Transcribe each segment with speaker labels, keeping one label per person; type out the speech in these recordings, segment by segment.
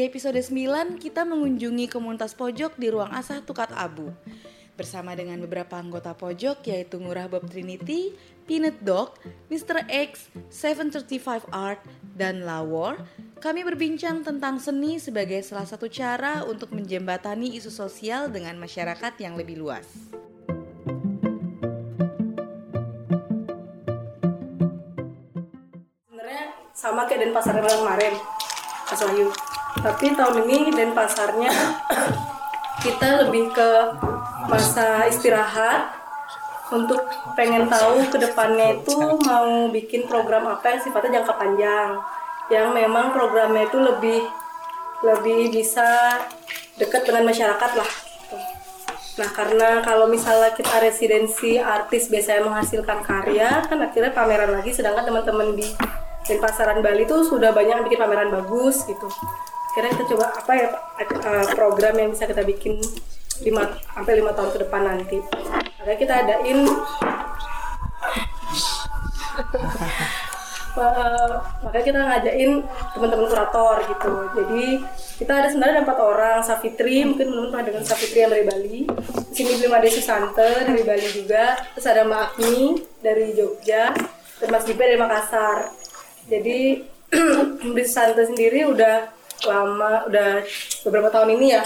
Speaker 1: Episode 9 kita mengunjungi komunitas pojok di ruang asah Tukat Abu. Bersama dengan beberapa anggota pojok yaitu Ngurah Bob Trinity, Peanut Dog, Mr. X, 735 Art, dan Lawor, kami berbincang tentang seni sebagai salah satu cara untuk menjembatani isu sosial dengan masyarakat yang lebih luas.
Speaker 2: sama kayak Denpasar yang kemarin Mas Wahyu tapi tahun ini Denpasarnya kita lebih ke masa istirahat untuk pengen tahu ke depannya itu mau bikin program apa yang sifatnya jangka panjang yang memang programnya itu lebih lebih bisa dekat dengan masyarakat lah. Nah karena kalau misalnya kita residensi artis biasanya menghasilkan karya kan akhirnya pameran lagi sedangkan teman-teman di Denpasaran Bali tuh sudah banyak bikin pameran bagus gitu. Akhirnya kita coba apa ya eh, program yang bisa kita bikin 5 sampai lima tahun ke depan nanti. Makanya kita adain Eh, makanya kita ngajain teman-teman kurator gitu. Jadi kita ada sebenarnya ada empat orang Safitri mungkin teman-teman pernah dengan Safitri yang dari Bali. Di sini belum ada Susante dari Bali juga. Terus ada Mbak Agni dari Jogja. Dan Mas Gipe dari Makassar. Jadi di Susante sendiri udah lama udah beberapa tahun ini ya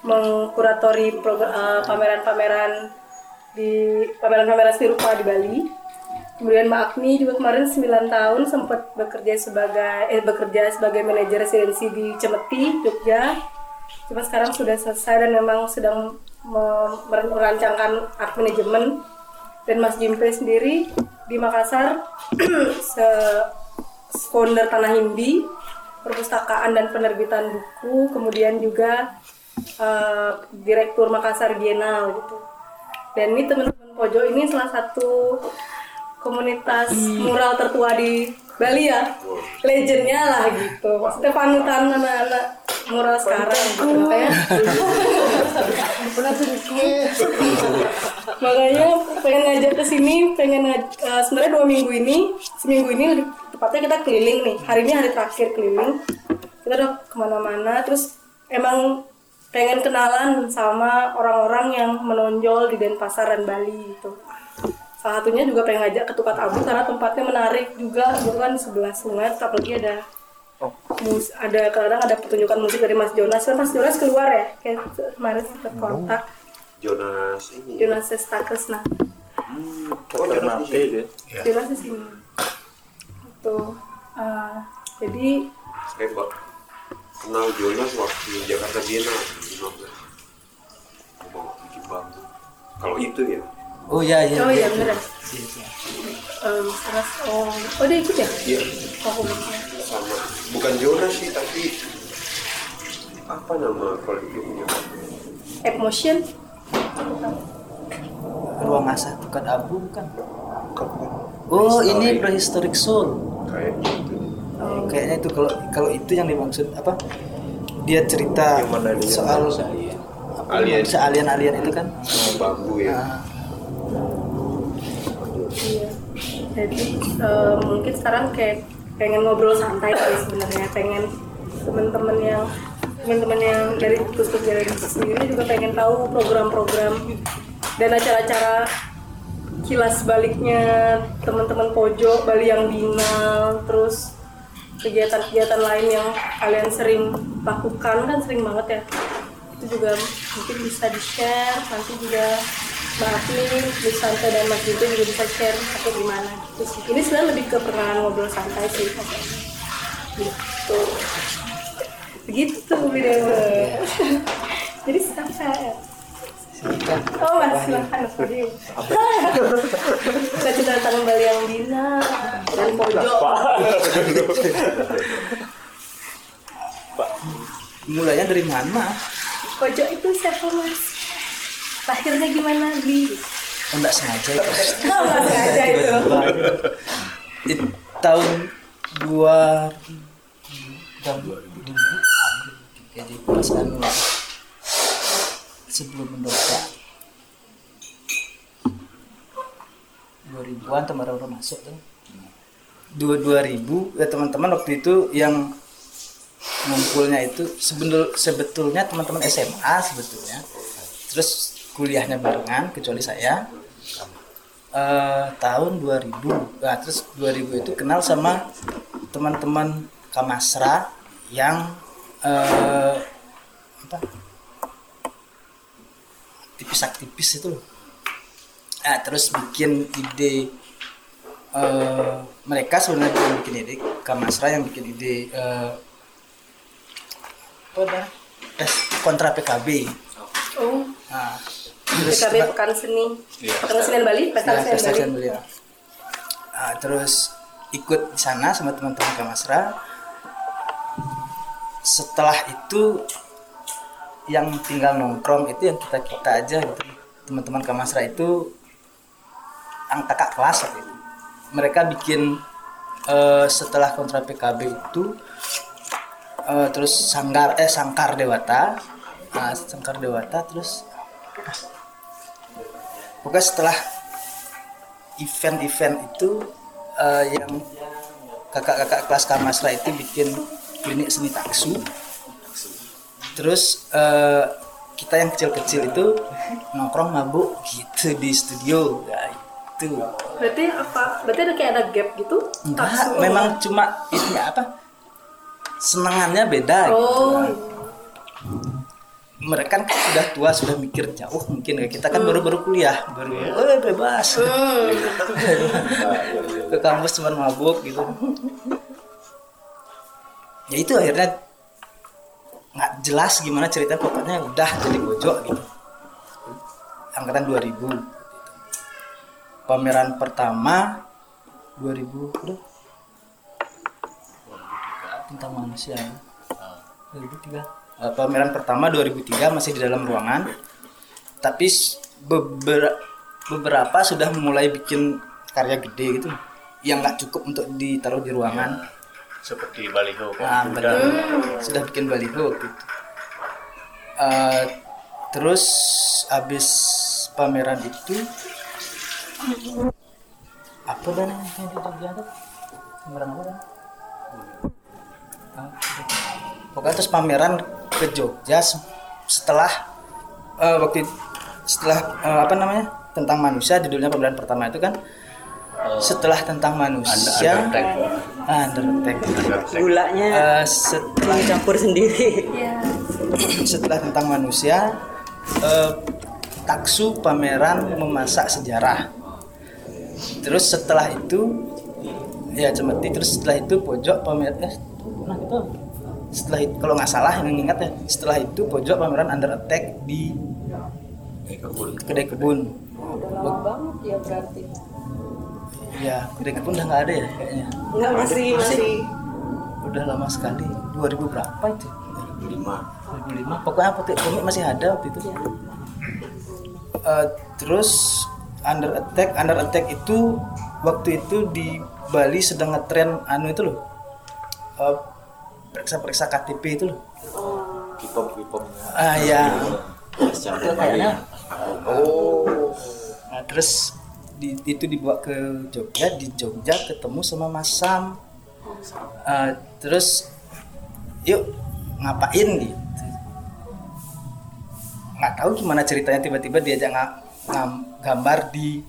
Speaker 2: mengkuratori eh, pameran-pameran di pameran-pameran seni rupa di Bali Kemudian Mbak Agni juga kemarin 9 tahun sempat bekerja sebagai eh bekerja sebagai manajer residensi di Cemeti, Jogja. Cuma sekarang sudah selesai dan memang sedang me- merancangkan art manajemen. Dan Mas Jimpe sendiri di Makassar se founder Tanah Hindi, perpustakaan dan penerbitan buku, kemudian juga eh, direktur Makassar Biennale gitu. Dan ini teman-teman pojok ini salah satu komunitas mural tertua di Bali ya. Legendnya lah gitu. Maksudnya panutan anak-anak mural sekarang gitu makanya makanya pengen ngajak ke sini pengen eh, sebenarnya dua minggu ini seminggu ini lebih tepatnya kita keliling nih. Hari ini hari terakhir keliling. Kita udah ke mana-mana terus emang pengen kenalan sama orang-orang yang menonjol di Denpasar dan Bali gitu. Salah satunya juga pengen ngajak ke Tukat Abu karena tempatnya menarik juga gitu kan sebelah sungai apalagi ada mus ada kadang ada pertunjukan musik dari Mas Jonas kan Mas Jonas keluar ya kayak kemarin sempat kontak
Speaker 3: Jonas ini.
Speaker 2: Jonas Sestakes nah
Speaker 3: Oh, Jonas di sini.
Speaker 2: Jonas di sini tuh eh, jadi
Speaker 3: Saya kenal Jonas waktu Jakarta Biennale 15. Mau bikin bambu. Kalau itu ya.
Speaker 4: Oh iya iya.
Speaker 2: oh iya
Speaker 4: iya.
Speaker 2: Bener. Em, terus oh oh dia ikut ya
Speaker 3: Iya.
Speaker 2: oh aku.
Speaker 3: Sama. Bukan Jonas sih tapi apa nama kolektifnya?
Speaker 2: Emotion
Speaker 4: Ruang asah tukat abu kan. Oh ini
Speaker 3: Prehistoric.
Speaker 4: soul.
Speaker 3: Kayak gitu.
Speaker 2: Oh.
Speaker 4: Kayaknya itu kalau kalau itu yang dimaksud apa? Dia cerita
Speaker 3: Yang mana dia
Speaker 4: soal apa
Speaker 3: Alien.
Speaker 4: manusia alien-alien itu kan.
Speaker 3: Sama bambu ya.
Speaker 4: Nah,
Speaker 2: Iya. Jadi eh, mungkin sekarang kayak pengen ngobrol santai sih sebenarnya. Pengen teman-teman yang teman-teman yang dari khusus dari sendiri juga pengen tahu program-program dan acara-acara kilas baliknya teman-teman pojok Bali yang binal terus kegiatan-kegiatan lain yang kalian sering lakukan. Kan sering banget ya. Itu juga mungkin bisa di share nanti juga Mbak Afni, Miss Santa dan Mas Jito juga bisa share atau gimana sih. Ini sebenarnya lebih ke perkenalan ngobrol santai sih. Gitu. Begitu video. Jadi siapa? Ya?
Speaker 4: silakan.
Speaker 2: Oh mas silahkan Mas Wahyu Kita cerita tentang Bali yang bina dan pojok.
Speaker 4: Mulainya dari mana?
Speaker 2: Pojok itu siapa mas? Lahirnya gimana di?
Speaker 4: Oh, enggak sengaja itu.
Speaker 2: Oh nggak sengaja itu.
Speaker 4: Itu tahun dua jadi pas anu sebelum mendokter 2000-an teman baru masuk tuh. Dua dua ribu ya teman-teman waktu itu yang ngumpulnya itu sebetul sebetulnya teman-teman SMA sebetulnya. Terus kuliahnya barengan kecuali saya. Eh, tahun 2000 nah, terus 2000 itu kenal sama teman-teman Kamasra yang eh, apa? Tipis aktivis itu loh. Nah, terus bikin ide eh, mereka sebenarnya bukan bikin ide Kamasra yang bikin ide eh, apa dah? Kontra PKB
Speaker 2: Oh,
Speaker 4: nah,
Speaker 2: PKB Pekan Seni. Pekan Seni Bali, Pesta
Speaker 4: Nah,
Speaker 2: Seni Bali.
Speaker 4: Bali. Ah, terus ikut di sana sama teman-teman Kamasra. Setelah itu yang tinggal nongkrong itu yang kita kita aja gitu. Teman-teman Kamasra itu ang kakak kelas waktu itu. Mereka bikin eh, setelah kontra PKB itu eh, terus sanggar eh sangkar dewata Nah, sangkar dewata terus pokoknya setelah event-event itu eh, yang kakak-kakak kelas Kamasra itu bikin klinik seni taksu terus eh, kita yang kecil-kecil itu nongkrong mabuk gitu di studio ya itu
Speaker 2: Berarti apa? Berarti ada kayak ada gap gitu?
Speaker 4: enggak
Speaker 2: Taksu.
Speaker 4: memang cuma ini apa senangannya beda gitu
Speaker 2: Oh,
Speaker 4: mereka kan sudah tua sudah mikir jauh mungkin kayak kita kan baru-baru kuliah baru oh bebas. Ke kampus cuma mabuk gitu. Ya itu akhirnya nggak jelas gimana ceritanya pokoknya udah jadi pojok gitu. Angkatan 2000 gitu. pameran pertama 2000 udah tentang manusia 2003 Eh, pameran pertama 2003 masih di dalam ruangan. Tapi beber- beberapa sudah mulai bikin karya gede gitu yang nggak cukup untuk ditaruh di ruangan.
Speaker 5: Seperti baliho
Speaker 4: nah, benar. sudah bikin baliho gitu. Eh, terus habis pameran itu apa dan yang diangkat pameran apa dan pokoknya terus pameran ke Jogja se- setelah eh, waktu itu- setelah eh, apa namanya tentang manusia judulnya pameran pertama itu kan setelah tentang manusia
Speaker 5: Undertake.
Speaker 4: Ah, Undertake.
Speaker 6: gulanya
Speaker 4: Eh, setelah
Speaker 6: campur sendiri.
Speaker 4: Setelah tentang manusia eh, taksu pameran memasak sejarah. Terus setelah itu ya cemeti terus setelah itu pojok pameran eh nah itu setelah itu kalau nggak salah yang ingat ya setelah itu pojok pameran under attack di kedai kebun.
Speaker 2: Lama banget ya berarti.
Speaker 4: ya kedai kebun udah nggak ada ya kayaknya.
Speaker 6: Nggak masih masih
Speaker 4: udah lama sekali. 2000 berapa itu?
Speaker 3: 5
Speaker 4: 2005 pokoknya apotek komik masih ada waktu itu. Eh, terus under attack under attack itu waktu itu di Bali sedang ngetren anu itu loh. Eh, periksa-periksa KTP itu loh.
Speaker 3: K-pop K-pop
Speaker 4: ah ya itu kayaknya
Speaker 3: oh.
Speaker 4: Nah, terus di, itu dibawa ke Jogja di Jogja ketemu sama Mas Sam. Eh, terus yuk ngapain gitu? Nggak tahu gimana ceritanya tiba-tiba diajak nggak ngam- gambar di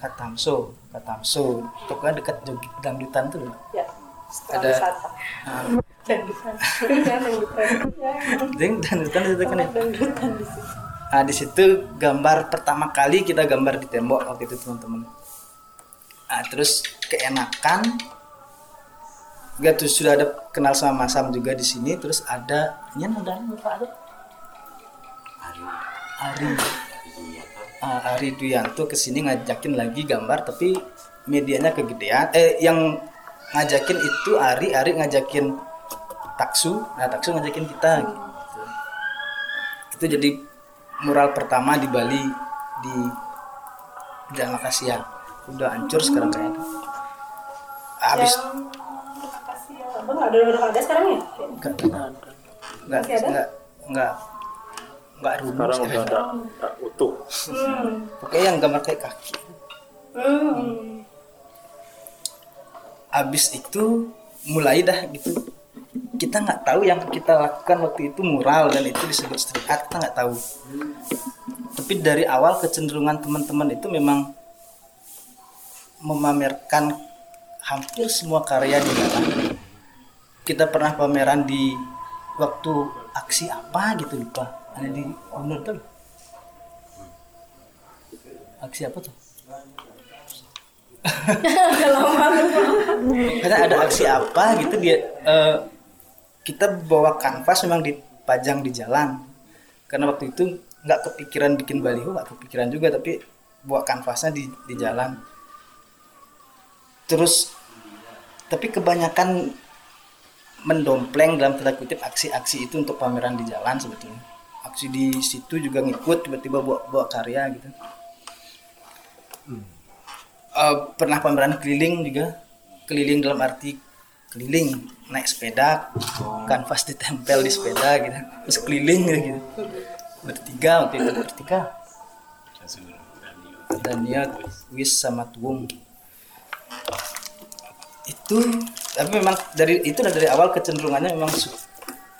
Speaker 4: Katamso. Katamso. Pokoknya dekat Jogja dangdutan tuh loh.
Speaker 2: Ya.
Speaker 4: Ada ah,
Speaker 2: Dangdutan. Kan dangdutan.
Speaker 4: itu kan ya
Speaker 2: Dangdutan di situ.
Speaker 4: Nah di situ gambar pertama kali kita gambar di tembok waktu itu teman-teman. Nah, terus keenakan. Gak terus sudah ada kenal sama Mas Sam juga di sini. Terus ada ini ada apa ada? Ari. Ah, Ari Duyanto ke sini ngajakin lagi gambar tapi medianya kegedean. Eh yang ngajakin itu Ari, Ari ngajakin Taksu, nah Taksu ngajakin kita. Gitu itu jadi mural pertama di Bali di Jalan Akasia udah hancur sekarang kayaknya habis
Speaker 2: ya. Apa nggak ada udah ada sekarang ya?
Speaker 4: nggak nggak
Speaker 2: Masih ada?
Speaker 4: nggak nggak nggak rumus
Speaker 5: sekarang udah ada ada utuh
Speaker 2: Hmm.
Speaker 4: pokoknya yang gambar kayak kaki
Speaker 2: Hmm.
Speaker 4: Habis itu mulai dah gitu. Kita nggak tahu yang kita lakukan waktu itu mural dan itu disebut street art kita nggak tahu. Tapi dari awal kecenderungan teman-teman itu memang memamerkan hampir semua karya di dalam. Kita pernah pameran di waktu aksi apa gitu lupa. Ada di Gunung tuh. Aksi apa tuh karena ada aksi apa gitu dia eh, kita bawa kanvas memang dipajang di jalan. Karena waktu itu nggak kepikiran bikin baliho nggak kepikiran juga tapi bawa kanvasnya di di jalan. Terus tapi kebanyakan mendompleng dalam tanda kutip aksi-aksi itu untuk pameran di jalan sebetulnya. Aksi di situ juga ngikut tiba-tiba bawa bawa karya gitu Eh, pernah pameran keliling juga. Keliling dalam arti keliling naik sepeda kanvas ditempel di sepeda gitu. Terus keliling gitu. Bertiga waktu itu bertiga. Dan dia wis sama tuung itu tapi memang dari itu dari awal kecenderungannya memang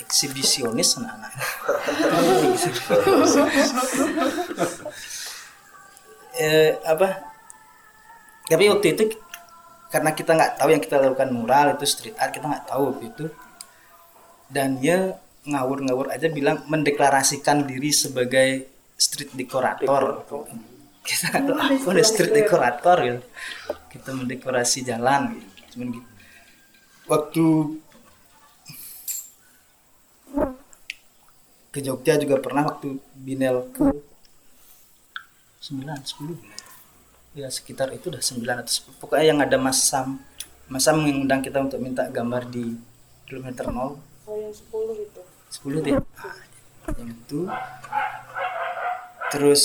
Speaker 4: eksibisionis anak-anak. Eh, apa tapi waktu itu karena kita nggak tahu yang kita lakukan mural itu street art kita nggak tahu waktu itu. Dan dia ngawur-ngawur aja bilang mendeklarasikan diri sebagai street dekorator. Kita nggak tahu apa street dekorator. gitu. Kita mendekorasi jalan gitu. Cuman gitu. Waktu ke Jogja juga pernah waktu Binel ke 9 10 ya sekitar itu udah 9 atau 10 pokoknya yang ada Mas Sam. Mas Sam mengundang kita untuk minta gambar di kilometer 0
Speaker 2: Oh yang 10 gitu.
Speaker 4: 10 deh. Ah, yang itu. Terus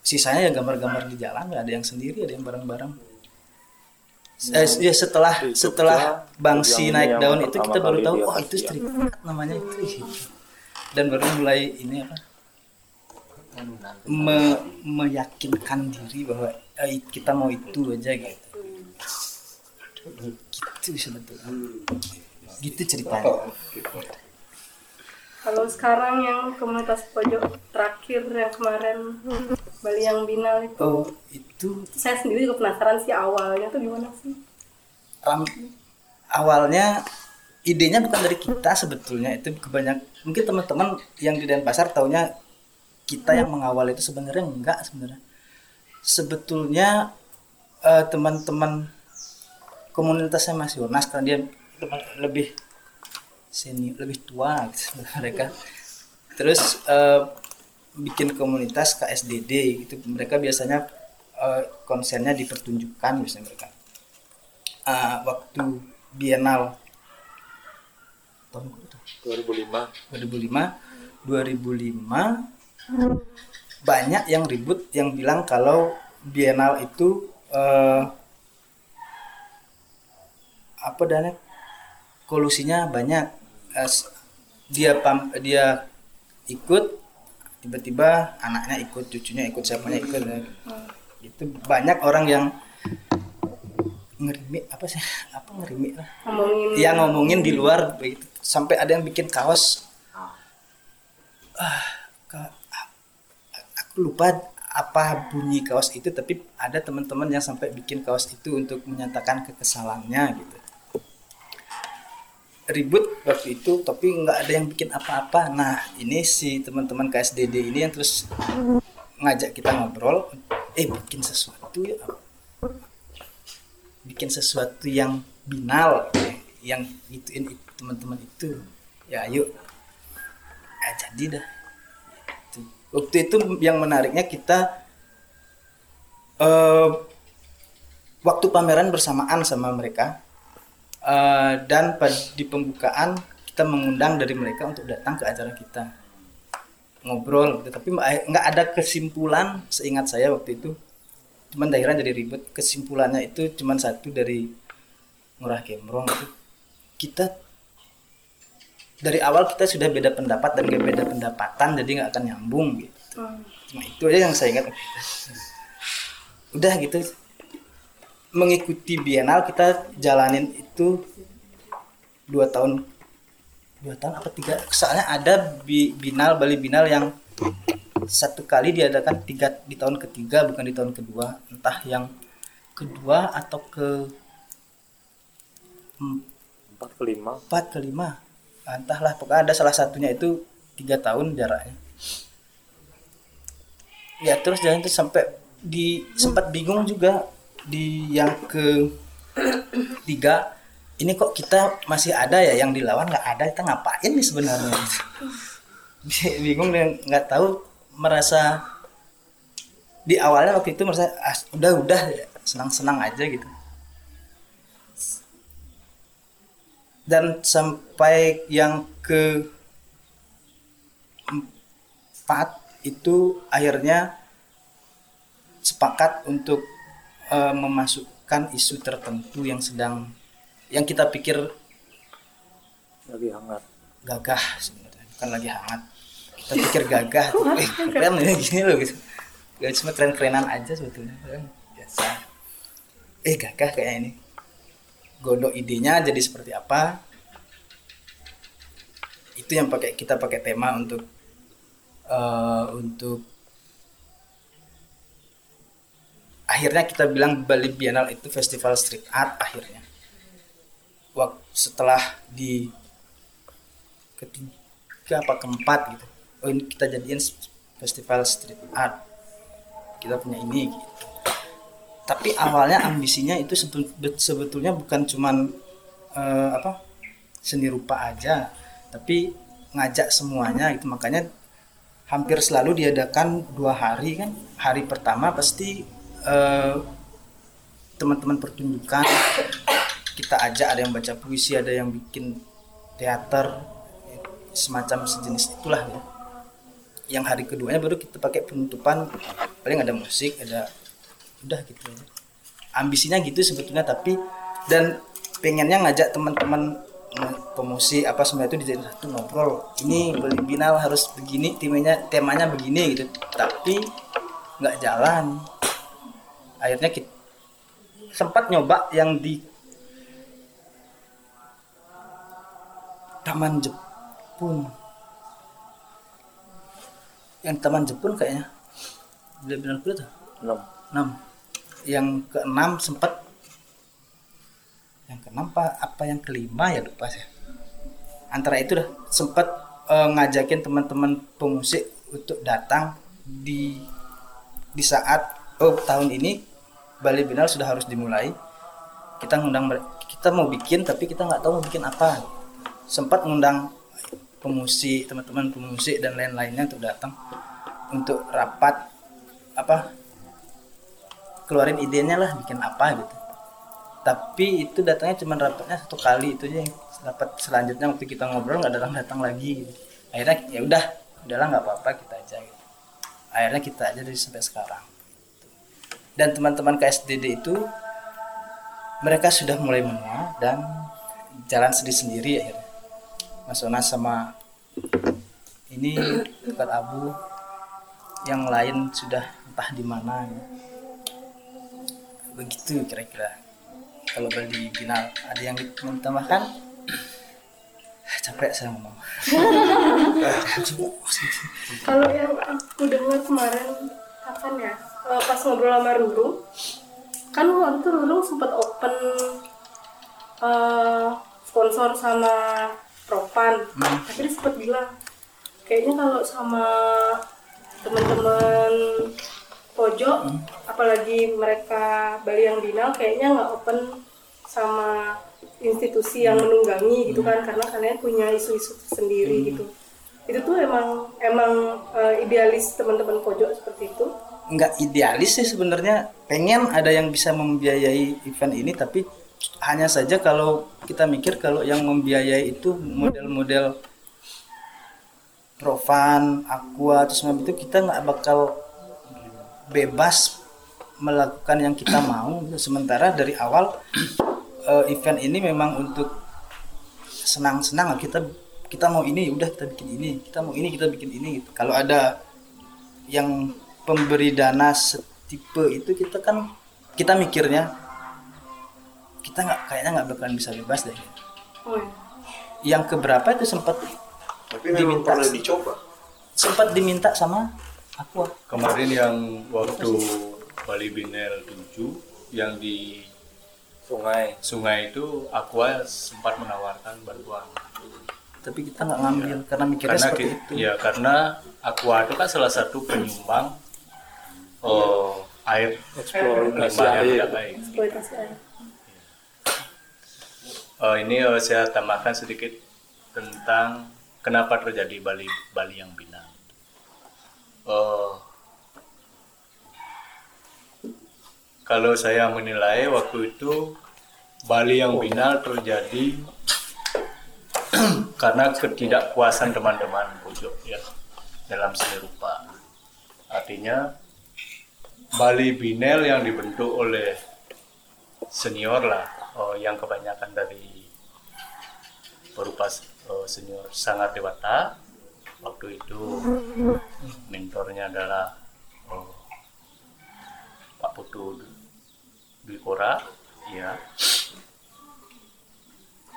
Speaker 4: sisanya ya gambar-gambar di jalan ya ada yang sendiri ada yang bareng-bareng. Eh, ya setelah
Speaker 5: Jogja,
Speaker 4: setelah Bangsi naik daun itu kita baru tahu oh itu
Speaker 5: ya.
Speaker 4: street namanya itu. Dan baru mulai ini apa me- meyakinkan diri bahwa eh, kita mau itu aja gitu. Gitu sebetulnya. Gitu ceritanya.
Speaker 2: Kalau sekarang yang komunitas pojok terakhir yang kemarin Bali yang Binal itu,
Speaker 4: oh itu.
Speaker 2: Saya sendiri juga penasaran sih awalnya tuh gimana sih?
Speaker 4: ram- awalnya idenya bukan dari kita sebetulnya. Itu kebanyak mungkin teman-teman yang di Denpasar taunya kita yang mengawal itu sebenarnya enggak sebenarnya. Sebetulnya eh, teman-teman komunitasnya Mas Yonas karena dia teman- lebih senior lebih tua gitu, mereka. Terus eh, bikin komunitas KSDD gitu. Mereka biasanya eh, konsennya dipertunjukkan biasanya mereka. Ah, waktu Bienal tahun berapa tuh?
Speaker 5: 2005
Speaker 4: 2005 2005 banyak yang ribut yang bilang kalau Bienal itu eh, apa dana kolusinya banyak. Eh, s- dia pam, dia ikut tiba-tiba anaknya ikut cucunya ikut siapanya ikut. Ya. itu banyak orang yang ngerimi apa sih? Apa ngerimi lah?
Speaker 2: Ngomongin
Speaker 4: yang ngomongin di luar begitu. Sampai ada yang bikin kaos. Ah ka- a- aku lupa apa bunyi kaos itu tapi ada teman-teman yang sampai bikin kaos itu untuk menyatakan kekesalannya gitu. Ribut waktu itu tapi nggak ada yang bikin apa-apa. Nah ini si teman-teman KSDD ini yang terus ngajak kita ngobrol eh bikin sesuatu ya bikin sesuatu yang binal yang ituin itu teman-teman itu. Ya ayo eh, jadi dah. Waktu itu yang menariknya kita eh, waktu pameran bersamaan sama mereka eh, dan di pembukaan kita mengundang dari mereka untuk datang ke acara kita. Ngobrol gitu. tapi ma- nggak ada kesimpulan seingat saya waktu itu. Cuman daerah jadi ribet. Kesimpulannya itu cuman satu dari Ngurah Gembrong itu. Kita dari awal kita sudah beda pendapat dan gak beda pendapatan jadi nggak akan nyambung gitu.
Speaker 2: Hmm.
Speaker 4: cuma itu aja yang saya ingat. Udah gitu mengikuti bienal kita jalanin itu dua tahun dua tahun apa tiga? Soalnya ada bi, binal Bali binal yang satu kali diadakan tiga di tahun ketiga bukan di tahun kedua. Entah yang kedua atau ke
Speaker 5: empat ke lima.
Speaker 4: Empat ke lima entahlah pokoknya ada salah satunya itu tiga tahun jaraknya ya. Terus jalan itu sampai di sempat bingung juga di yang ke tiga ini kok kita masih ada ya yang dilawan nggak ada kita ngapain nih sebenarnya? Bingung dan nggak tahu merasa di awalnya waktu itu merasa ah, udah udah senang senang aja gitu dan sampai yang ke empat itu akhirnya sepakat untuk eh, memasukkan isu tertentu yang sedang yang kita pikir
Speaker 5: lagi hangat.
Speaker 4: gagah sebenarnya. Bukan lagi hangat. Kita pikir gagah tuh eh keren ya gini loh gitu. Gak cuma keren kerenan aja sebetulnya Kan. Biasa. Eh gagah kayak ini godok idenya jadi seperti apa? Itu yang pakai kita pakai tema untuk eh, untuk akhirnya kita bilang Bali Biennale itu festival street art akhirnya. Waktu setelah di ketiga apa keempat gitu oh ini kita jadiin festival street art. Kita punya ini gitu tapi awalnya ambisinya itu sebetul- sebetulnya bukan cuman eh, apa seni rupa aja tapi ngajak semuanya gitu makanya hampir selalu diadakan dua hari kan hari pertama pasti eh, teman-teman pertunjukan kita ajak ada yang baca puisi ada yang bikin teater semacam sejenis itulah ya. yang hari keduanya baru kita pakai penutupan paling ada musik ada udah gitu. Ambisinya gitu sebetulnya tapi dan pengennya ngajak teman-teman eh, pemusik apa semua itu dijadiin satu ngobrol. Ini beli binal harus begini temanya temanya begini gitu. Tapi nggak jalan. Akhirnya kita sempat nyoba yang di Taman Jepun. Yang Taman Jepun kayaknya. Benar benar tuh
Speaker 5: enam.
Speaker 4: 6 yang keenam sempat yang keenam apa apa yang kelima ya lupa saya. Antara itu dah sempat eh, ngajakin teman-teman pemusik untuk datang di di saat oh tahun ini Bali Biennale sudah harus dimulai. Kita ngundang kita mau bikin tapi kita nggak tahu mau bikin apa. Sempat ngundang pemusik teman-teman pemusik dan lain-lainnya untuk datang untuk rapat apa keluarin idenya lah bikin apa gitu tapi itu datangnya cuma rapatnya satu kali itu aja dapat selanjutnya waktu kita ngobrol nggak datang datang lagi gitu. akhirnya ya udah udahlah nggak apa-apa kita aja gitu. akhirnya kita aja dari sampai sekarang dan teman-teman KSDD itu mereka sudah mulai menua dan jalan sendiri-sendiri akhirnya Mas Onas sama ini dekat Abu yang lain sudah entah di mana ya. Begitu kira-kira. Kalau Bali final ada yang mau ditambahkan? Capek saya ngomong.
Speaker 2: Kalau yang aku dengar kemarin kapan ya? Eh, pas ngobrol sama Ruru, kan waktu itu Ruru sempat open eh, sponsor sama Propan. Tapi dia sempat bilang, kayaknya kalau sama teman-teman pojok, apalagi mereka Bali yang binal, kayaknya nggak open sama institusi yang menunggangi gitu kan, karena kalian punya isu-isu sendiri gitu. Itu tuh emang emang eh, idealis teman-teman pojok seperti itu?
Speaker 4: Nggak idealis sih sebenarnya. Pengen ada yang bisa membiayai event ini tapi hanya saja kalau kita mikir kalau yang membiayai itu model-model Profan, Aqua, semua itu kita nggak bakal bebas melakukan yang kita mau. Sementara dari awal eh, event ini memang untuk senang-senang kita kita mau ini ya udah kita bikin ini, kita mau ini kita bikin ini gitu. Kalau ada yang pemberi dana setipe itu kita kan kita mikirnya kita nggak kayaknya nggak bakalan bisa bebas deh
Speaker 2: Oh, iya.
Speaker 4: yang keberapa itu sempat
Speaker 3: Tapi memang
Speaker 4: Diminta.
Speaker 3: pernah dicoba.
Speaker 4: sempat diminta sama aku
Speaker 7: Kemarin yang waktu Bali Binel 7 yang di
Speaker 5: Sungai.
Speaker 7: sungai itu Aqua sempat menawarkan bantuan.
Speaker 4: tapi kita nggak ngambil karena mikirnya
Speaker 7: Karena
Speaker 4: seperti itu
Speaker 7: ya karena Aqua itu kan salah satu penyumbang oh, air
Speaker 5: Eksplorasi air.
Speaker 7: tidak baik.
Speaker 2: eksploitasi air.
Speaker 7: Eh, ini eh, saya tambahkan sedikit tentang kenapa terjadi Bali Bali yang bina. Eh, kalau saya menilai waktu itu Bali yang bina terjadi karena ketidakpuasan teman-teman pojok ya dalam seni rupa. Artinya Bali Binel yang dibentuk oleh senior lah, oh, yang kebanyakan dari berupa oh, senior sangat dewata. Waktu itu mentornya adalah oh, Pak Putu Dwi Kora, ya.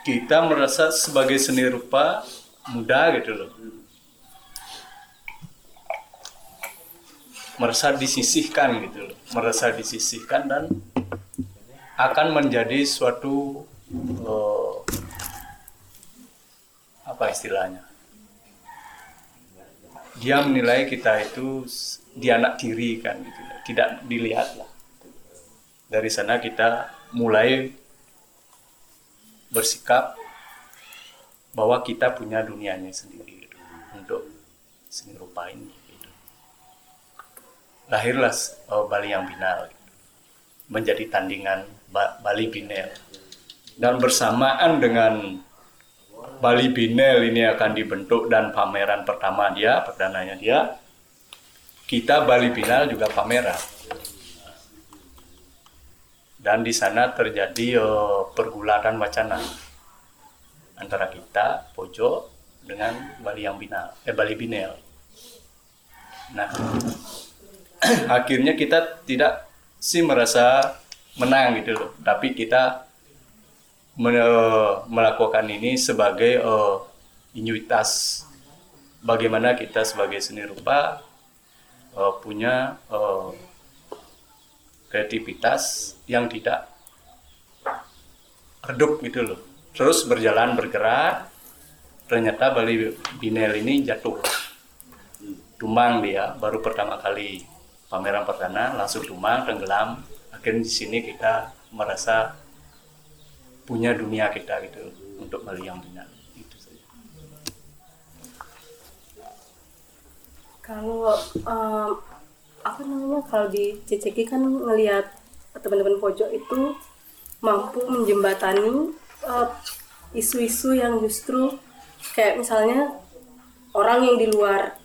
Speaker 7: Kita merasa sebagai seni rupa muda gitu loh. Merasa disisihkan gitu loh. Merasa disisihkan dan akan menjadi suatu eh, apa istilahnya dia menilai kita itu s- dianak tiri kan gitu tidak dilihat lah dari sana kita mulai bersikap bahwa kita punya dunianya sendiri gitu, untuk seni rupa ini gitu. lahirlah eh, Bali yang Binal gitu menjadi tandingan Ba- Bali Binel. Dan bersamaan dengan Bali Binel ini akan dibentuk dan pameran pertama dia, perdananya dia, kita Bali Binal juga pameran. Dan di sana terjadi eh, pergulatan wacana antara kita pojok dengan Bali yang Binal, eh Bali Binel. Nah, akhirnya kita tidak sih merasa menang gitu loh tapi kita men- melakukan ini sebagai eh, inuitas bagaimana kita sebagai seni rupa eh, punya eh, kreativitas yang tidak redup gitu loh. Terus berjalan bergerak ternyata Bali Binel ini jatuh. Tumbang dia baru pertama kali pameran perdana langsung tumbang tenggelam. Akhirnya di sini kita merasa punya dunia kita gitu untuk Bali yang benar itu saja.
Speaker 2: Kalau em, apa namanya kalau di CCG kan ngelihat teman-teman pojok itu mampu menjembatani eh, isu-isu yang justru kayak misalnya orang yang di luar,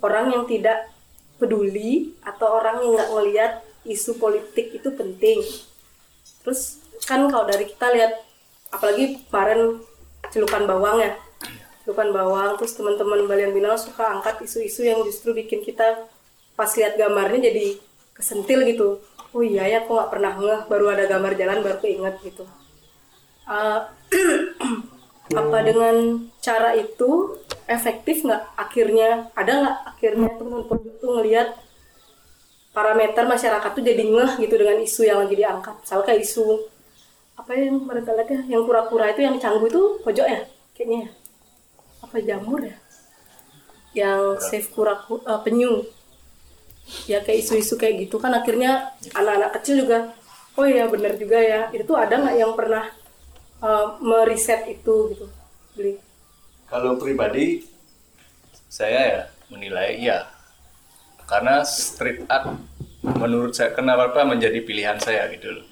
Speaker 2: orang yang tidak peduli atau orang yang nggak ngelihat isu politik itu penting. Terus kan kalau dari kita lihat apalagi kemarin celupan bawang ya celupan bawang terus teman-teman Balian Binal suka angkat isu-isu yang justru bikin kita pas lihat gambarnya jadi kesentil gitu. Oh iya ya aku nggak pernah ngeh baru ada gambar jalan baru keinget gitu. Eh, apa dengan cara itu efektif nggak? Akhirnya ada nggak akhirnya teman-teman tuh ngelihat parameter masyarakat tuh jadi ngeh gitu dengan isu yang lagi diangkat? Misalnya kayak isu apa yang mereka lihat ya yang kura-kura itu yang canggu itu pojok ya kayaknya ya? Apa jamur ya? Yang save kura uh, penyu ya kayak isu-isu kayak gitu kan akhirnya anak-anak kecil juga oh iya benar juga ya. Itu ada nggak yang pernah uh, meriset itu gitu beli
Speaker 7: kalau pribadi saya ya menilai iya. Karena street art menurut saya kenapa menjadi pilihan saya gitu loh.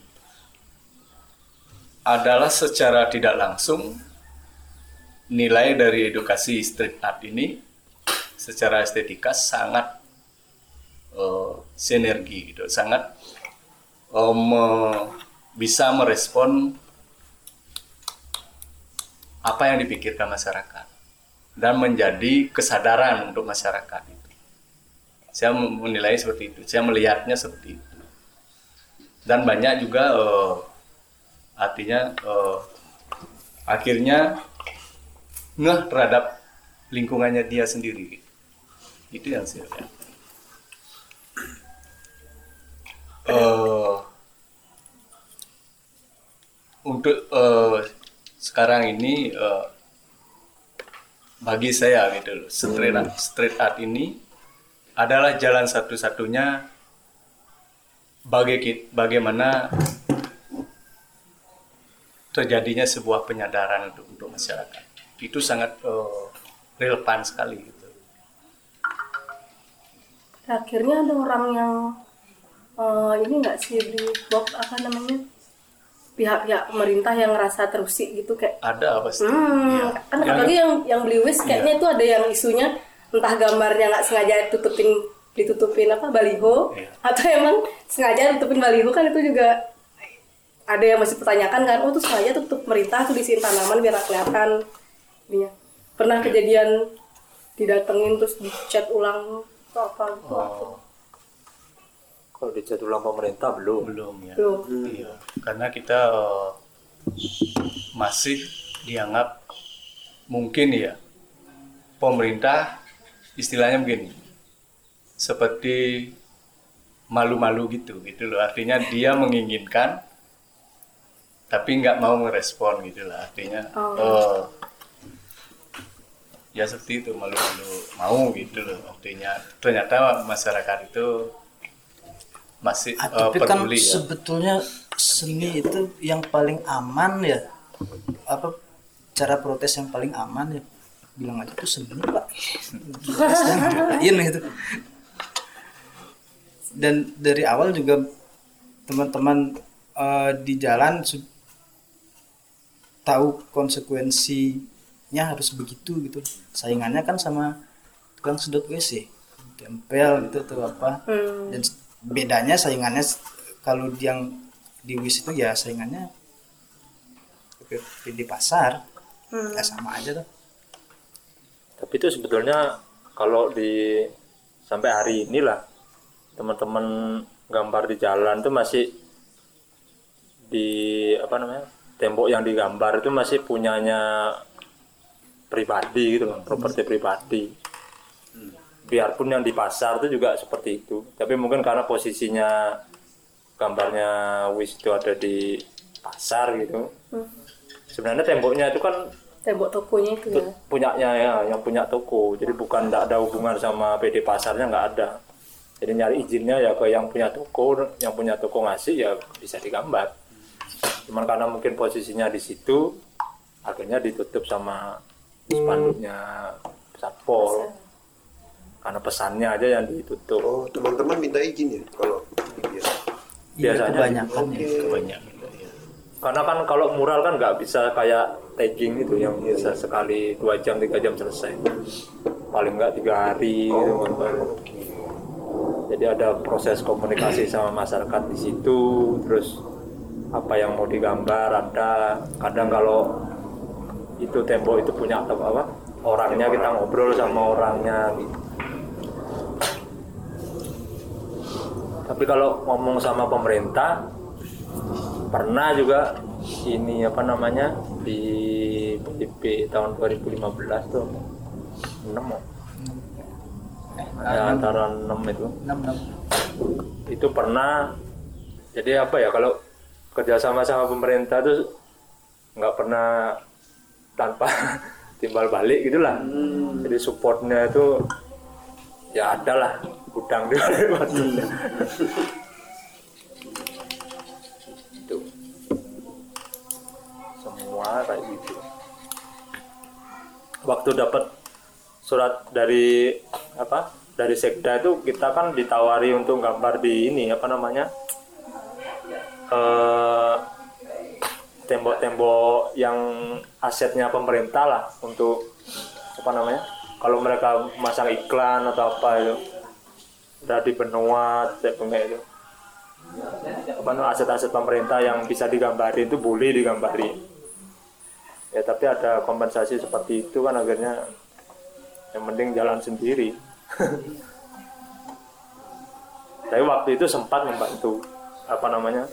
Speaker 7: Adalah secara tidak langsung nilai dari edukasi street art ini secara estetika sangat eh, sinergi gitu sangat eh, me- bisa merespon apa yang dipikirkan masyarakat dan menjadi kesadaran untuk masyarakat itu. Saya menilai seperti itu, saya melihatnya seperti itu. Dan banyak juga eh, artinya eh, akhirnya ngeh terhadap lingkungannya dia sendiri itu yang saya lihat Eh, untuk eh, sekarang ini eh, bagi saya gitu loh street art, street art ini adalah jalan satu-satunya bagi kit- bagaimana terjadinya sebuah penyadaran untuk untuk masyarakat itu sangat eh, relevan sekali gitu.
Speaker 2: akhirnya ada orang yang eh, ini nggak sih di box apa namanya? Pihak-pihak pemerintah yang ngerasa terusik gitu kayak
Speaker 7: ada pasti
Speaker 2: hmm,
Speaker 7: Iya.
Speaker 2: kan
Speaker 7: Yang-
Speaker 2: apalagi yang yang beli wis kayaknya itu ada yang isunya entah gambarnya nggak sengaja tutupin ditutupin apa baliho
Speaker 7: Iya.
Speaker 2: atau emang sengaja tutupin baliho kan itu juga ada yang masih pertanyakan kan oh tuh sengaja tutup pemerintah tuh disiin tanaman biar nggak kelihatan. Ininya pernah
Speaker 7: Iya.
Speaker 2: kejadian didatengin terus dicat ulang atau apa gitu.
Speaker 7: Oh,
Speaker 5: Kalau dicat ulang pemerintah belum.
Speaker 7: belum ya.
Speaker 2: Belum.
Speaker 7: Iya, karena kita eh, masih dianggap mungkin ya pemerintah istilahnya begini seperti malu-malu gitu gitu loh. Artinya dia menginginkan tapi nggak mau merespon gitu lah. Artinya eh, ya seperti itu malu-malu mau gitu loh. Artinya ternyata masyarakat itu masih
Speaker 4: Ah,
Speaker 7: eh,
Speaker 4: tapi kan
Speaker 7: peduli ya.
Speaker 4: sebetulnya seni itu yang paling aman ya. Apa cara protes yang paling aman ya. Bilang aja tuh seni pak. Ini gitu. Dan dari awal juga teman-teman eh, di jalan tahu konsekuensinya harus begitu gitu. Saingannya kan sama tukang sedot WC tempel gitu atau apa. Dan s- bedanya saingannya kalau yang di WIS itu ya saingannya di pasar. Ya sama aja tuh.
Speaker 5: Tapi itu sebetulnya kalau di sampai hari inilah teman-teman gambar di jalan itu masih di apa namanya tembok yang digambar itu masih punyanya pribadi gitu kan properti pribadi biarpun yang di pasar itu juga seperti itu. Tapi mungkin karena posisinya gambarnya wis itu ada di pasar gitu. Sebenarnya temboknya itu kan
Speaker 2: tembok tokonya itu ya?
Speaker 5: punyanya ya yang punya toko. Jadi bukan tidak ada hubungan sama PD pasarnya nggak ada. Jadi nyari izinnya ya ke yang punya toko yang punya toko ngasih ya bisa digambar. Cuman karena mungkin posisinya di situ akhirnya ditutup sama spanduknya satpol karena pesannya aja yang ditutup.
Speaker 3: Oh, teman-teman minta izin ya? Kalau iya.
Speaker 4: Iya,
Speaker 5: Biasanya.
Speaker 4: kebanyakan ya.
Speaker 7: Kebanyakan. Ya.
Speaker 5: karena kan kalau mural kan nggak bisa kayak tagging itu yang bisa sekali dua jam tiga jam selesai. Paling nggak tiga hari gitu kan baru. jadi ada proses komunikasi sama masyarakat di situ. Terus apa yang mau digambar ada. Kadang kalau itu tembok itu punya apa apa? Orangnya kita ngobrol sama orangnya gitu tapi kalau ngomong sama pemerintah pernah juga ini apa namanya di PDP tahun 2015 tuh 6 oh. ya, antara 6 itu. Itu pernah jadi apa ya kalau kerjasama sama pemerintah tuh nggak pernah tanpa timbal balik gitulah. Jadi supportnya itu ya ada lah gudang di batunya itu semua kayak gitu. Waktu dapat surat dari apa dari sekda itu kita kan ditawari untuk gambar di ini apa namanya eh, tembok-tembok yang asetnya pemerintah lah untuk apa namanya kalau mereka masang iklan atau apa itu udah di benua kayak itu. Apa namanya aset-aset pemerintah yang bisa digambari itu boleh digambari. Ya tapi ada kompensasi seperti itu kan akhirnya yang penting jalan sendiri. Tapi waktu itu sempat membantu apa namanya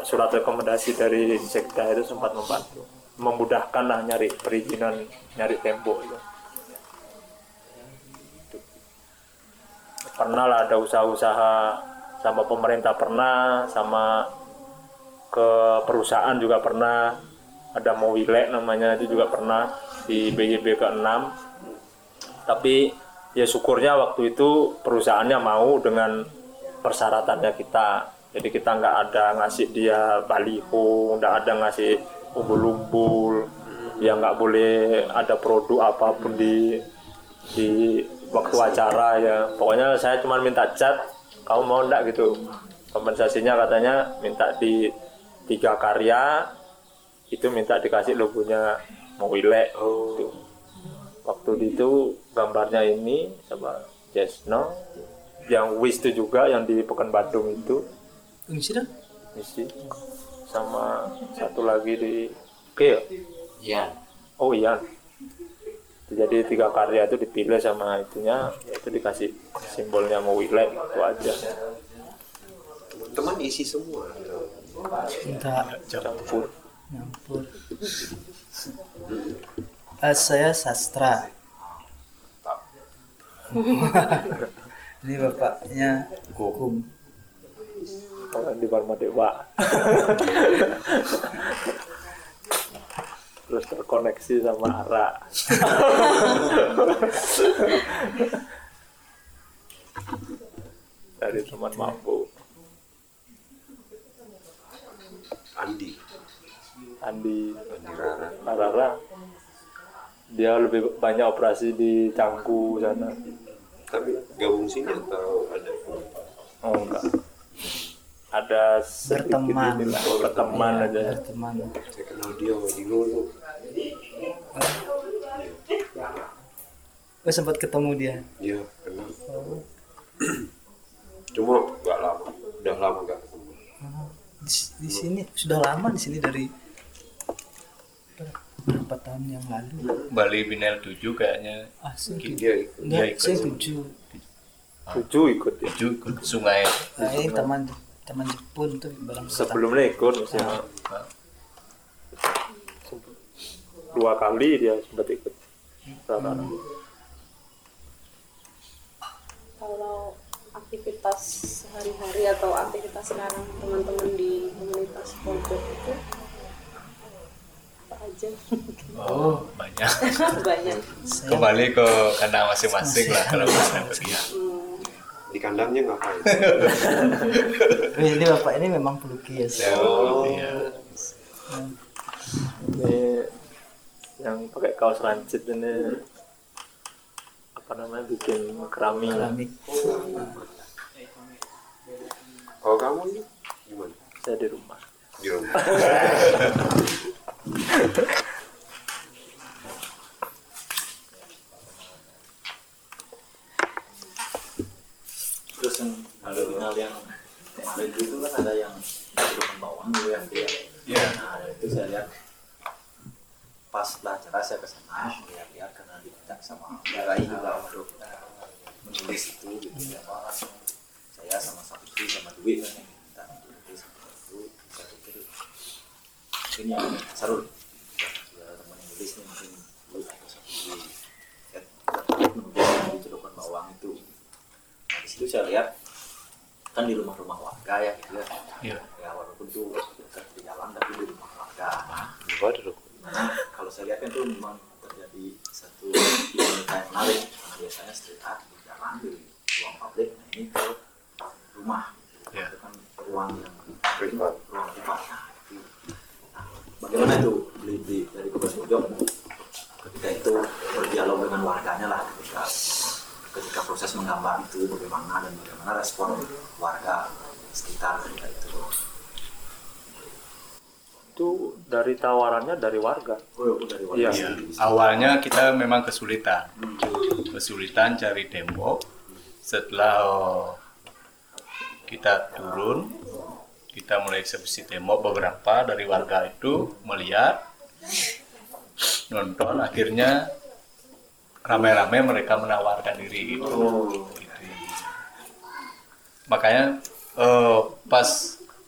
Speaker 5: surat rekomendasi dari sekda itu sempat membantu. Memudahkan lah nyari perizinan nyari tempo itu pernah lah ada usaha-usaha sama pemerintah pernah sama ke perusahaan juga pernah. Ada Mowilek namanya itu juga pernah di BGB ke-6 tapi ya syukurnya waktu itu perusahaannya mau dengan persyaratannya kita. Jadi kita nggak ada ngasih dia baliho nggak ada ngasih umbul-umbul. Ya nggak boleh ada produk apa pun di di waktu acara ya pokoknya saya cuma minta cat kamu mau ndak gitu kompensasinya katanya minta di tiga karya itu minta dikasih logonya Mowilek gitu. waktu itu gambarnya ini sama Jesno yang Wish itu juga yang di Pekan Bandung itu
Speaker 4: Ini sih dah.
Speaker 5: misi sama satu lagi di Oke ya?
Speaker 3: Iya.
Speaker 5: Oh iya. Jadi tiga karya itu dipilih sama itunya, itu dikasih simbolnya mau Wilek itu aja.
Speaker 3: Teman-teman isi semua.
Speaker 4: Minta
Speaker 5: Campur.
Speaker 4: nyampur. Eh, saya sastra. Ini bapaknya hukum.
Speaker 5: Kalau di Parma Dewa. Terus terkoneksi sama Ara. Dari teman mampu.
Speaker 3: Andi.
Speaker 5: Andi
Speaker 3: Andi Rara.
Speaker 5: Rara dia lebih banyak operasi di Canggu sana
Speaker 3: Tapi gabung sini atau ada?
Speaker 5: oh enggak ada
Speaker 4: Berteman.
Speaker 5: inilah, berteman
Speaker 4: Iya,
Speaker 5: aja
Speaker 4: Berteman.
Speaker 3: Saya kenal dia di dulu.
Speaker 4: Oh, sempat ketemu dia.
Speaker 3: Iya, kenal. Cuma nggak lama. Udah lama nggak ketemu.
Speaker 4: Di, di sini sudah lama di sini dari berapa tahun yang lalu.
Speaker 7: Bali Binel 7 kayaknya
Speaker 4: Asli.
Speaker 3: Dia ikut.
Speaker 7: Dia ikut.
Speaker 4: saya
Speaker 5: ikut ya
Speaker 7: 7 ikut sungai
Speaker 4: Nah, ini taman taman Jepun tuh barang
Speaker 5: sebelumnya ikut maksudnya dua kali dia sempat ikut. Rara.
Speaker 8: kalau aktivitas sehari-hari atau aktivitas sekarang teman-teman di komunitas pojok itu apa aja?
Speaker 7: Oh banyak.
Speaker 8: Banyak.
Speaker 7: Kembali ke kandang masing-masing lah kalau misalnya pergi
Speaker 3: Di kandangnya ngapain?
Speaker 4: Ini bapak ini memang pelukis.
Speaker 7: oh, iya.
Speaker 5: ini yang pakai kaos lancip ini apa namanya bikin keramik
Speaker 4: Keramik.
Speaker 3: Kalau kamu nih gimana?
Speaker 5: saya di rumah
Speaker 3: Di rumah.
Speaker 9: terus yang ada final yang kemarin itu kan ada yang turun bawang dulu yang dia
Speaker 7: Iya.
Speaker 9: nah itu saya lihat pas setelah acara saya ke sana lihat-lihat karena diminta sama Rai juga untuk menulis itu gitu ya Pak. saya sama Sabtu sama Dwi kan yang minta untuk nulis itu saya pikir mungkin yang Sarul ya, teman yang nulis nih mungkin Dwi atau ya, menulis yang di Cirebon Bawang itu Situ saya lihat kan di rumah-rumah warga ya gitu ya.
Speaker 7: Iya.
Speaker 9: Ya walaupun itu dekat di jalan tapi di rumah warga.
Speaker 3: Waduh.
Speaker 9: Nah, kalau saya lihat kan itu memang terjadi satu dinamika yang menarik. Karena biasanya street art di jalan di ruang publik, nah ini ke rumah. Gitu.
Speaker 7: Iya.
Speaker 9: Itu kan ruang yang
Speaker 3: Privat.
Speaker 9: ruang privat. Nah, itu. Nah, bagaimana itu di, dari Kubas Pojok ketika itu berdialog dengan warganya lah ketika ketika proses menggambar itu bagaimana dan bagaimana respon warga sekitar ketika itu.
Speaker 5: itu dari tawarannya dari warga
Speaker 9: Oh, dari warga.
Speaker 5: Iya.
Speaker 7: Iya. Awalnya kita memang kesulitan, kesulitan cari tembok. Setelah oh, kita turun, kita mulai eksekusi tembok beberapa dari warga itu melihat, nonton, akhirnya ramai-ramai mereka menawarkan diri itu. Gitu. Makanya eh, pas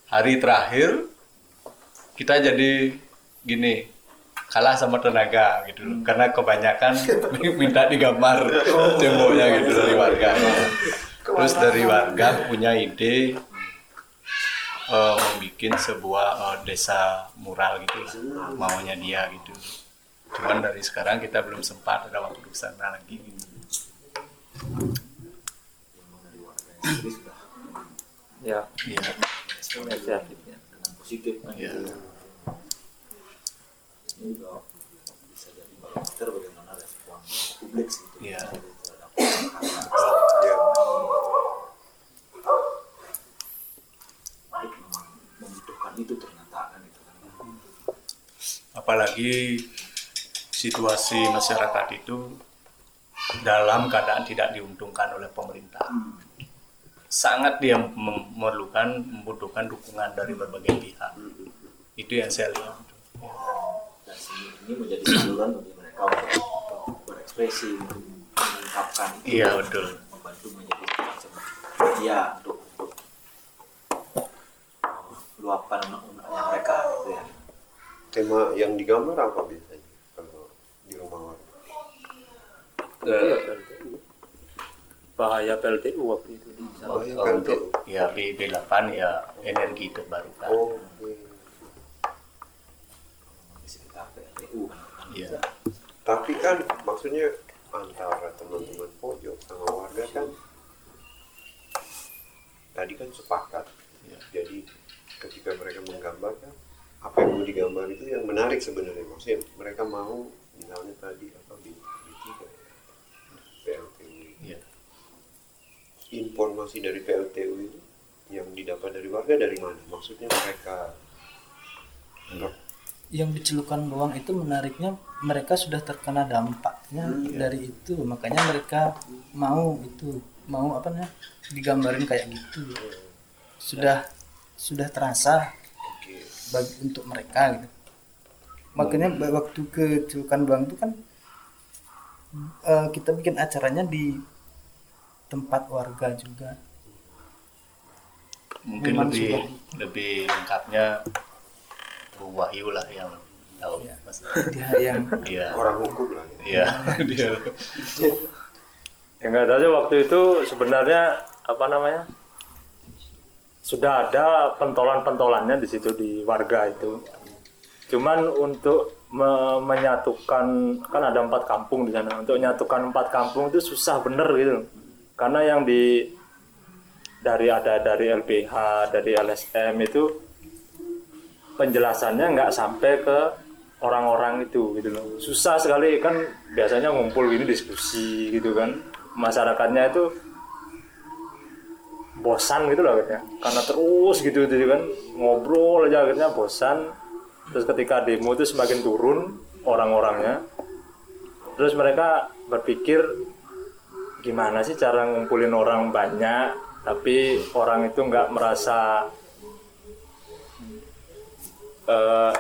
Speaker 7: hari terakhir kita jadi gini kalah sama tenaga gitu loh karena kebanyakan minta digambar temboknya gitu dari warga terus dari warga punya ide eh, membuat sebuah eh, desa mural gitu lah maunya dia gitu cuman dari sekarang kita belum sempat ada waktu ke sana lagi. Gitu.
Speaker 5: ya inisiatifnya
Speaker 9: dengan positif. Ini juga bisa jadi barometer bagaimana respon publik sih. Terhadap
Speaker 3: Ya.
Speaker 9: publik memang membutuhkan itu ternyata kan gitu kan.
Speaker 7: Apalagi situasi masyarakat itu dalam keadaan tidak diuntungkan oleh pemerintah. Sangat dia mem- memerlukan membutuhkan dukungan dari berbagai pihak. Itu yang saya lihat.
Speaker 9: Dan ini menjadi saluran bagi mereka untuk berekspresi untuk mengungkapkan
Speaker 7: Iya, betul.
Speaker 9: membantu menjadi semacam media untuk untuk uh, luapan mereka gitu ya.
Speaker 3: Tema yang digambar apa biasanya kalau di rumah warga?
Speaker 5: Iya, PLTU. bahaya PLTU waktu itu di sana.
Speaker 3: Bahaya
Speaker 7: Oh, untuk ya B, B8 ya energi terbarukan
Speaker 3: Oh,
Speaker 9: kan
Speaker 7: Iya.
Speaker 3: Tapi kan maksudnya antara teman-teman pojok sama warga kan tadi kan sepakat.
Speaker 7: Iya.
Speaker 3: Jadi ketika mereka menggambar kan apa yang mau digambar itu yang menarik sebenarnya. Maksudnya mereka mau misalnya tadi apa di, di tiga ya, PLTU.
Speaker 7: Iya.
Speaker 3: Informasi dari PLTU itu yang didapat dari warga dari mana? Maksudnya mereka
Speaker 4: yang dicelukan doang itu menariknya mereka sudah terkena dampaknya dari itu. Makanya mereka mau itu mau apa namanya digambarin kayak gitu. Sudah sudah terasa bagi untuk mereka gitu. Makanya waktu ke celukan doang itu kan eh, kita bikin acaranya di tempat warga juga
Speaker 7: mungkin
Speaker 4: Memang
Speaker 7: lebih
Speaker 4: sudah.
Speaker 7: lebih lengkapnya Bu Wahyu lah yang tahu Mas.
Speaker 4: dia yang
Speaker 7: Iya.
Speaker 3: orang hukum lah ya.
Speaker 7: Iya, dia.
Speaker 5: Ya nggak tahu waktu itu sebenarnya apa namanya sudah ada pentolan-pentolannya di situ di warga itu. Cuman untuk me- menyatukan kan ada empat kampung di sana. Untuk menyatukan empat kampung itu susah bener gitu. Karena yang di dari ada dari LBH dari LSM itu penjelasannya nggak sampai ke orang-orang itu gitu loh. Susah sekali kan biasanya ngumpul gini diskusi gitu kan. Masyarakatnya itu bosan gitu loh akhirnya. Karena terus gitu gitu kan. Ngobrol aja akhirnya bosan terus ketika demo itu semakin turun orang-orangnya. Terus mereka berpikir gimana sih cara ngumpulin orang banyak? Tapi orang itu nggak merasa eh,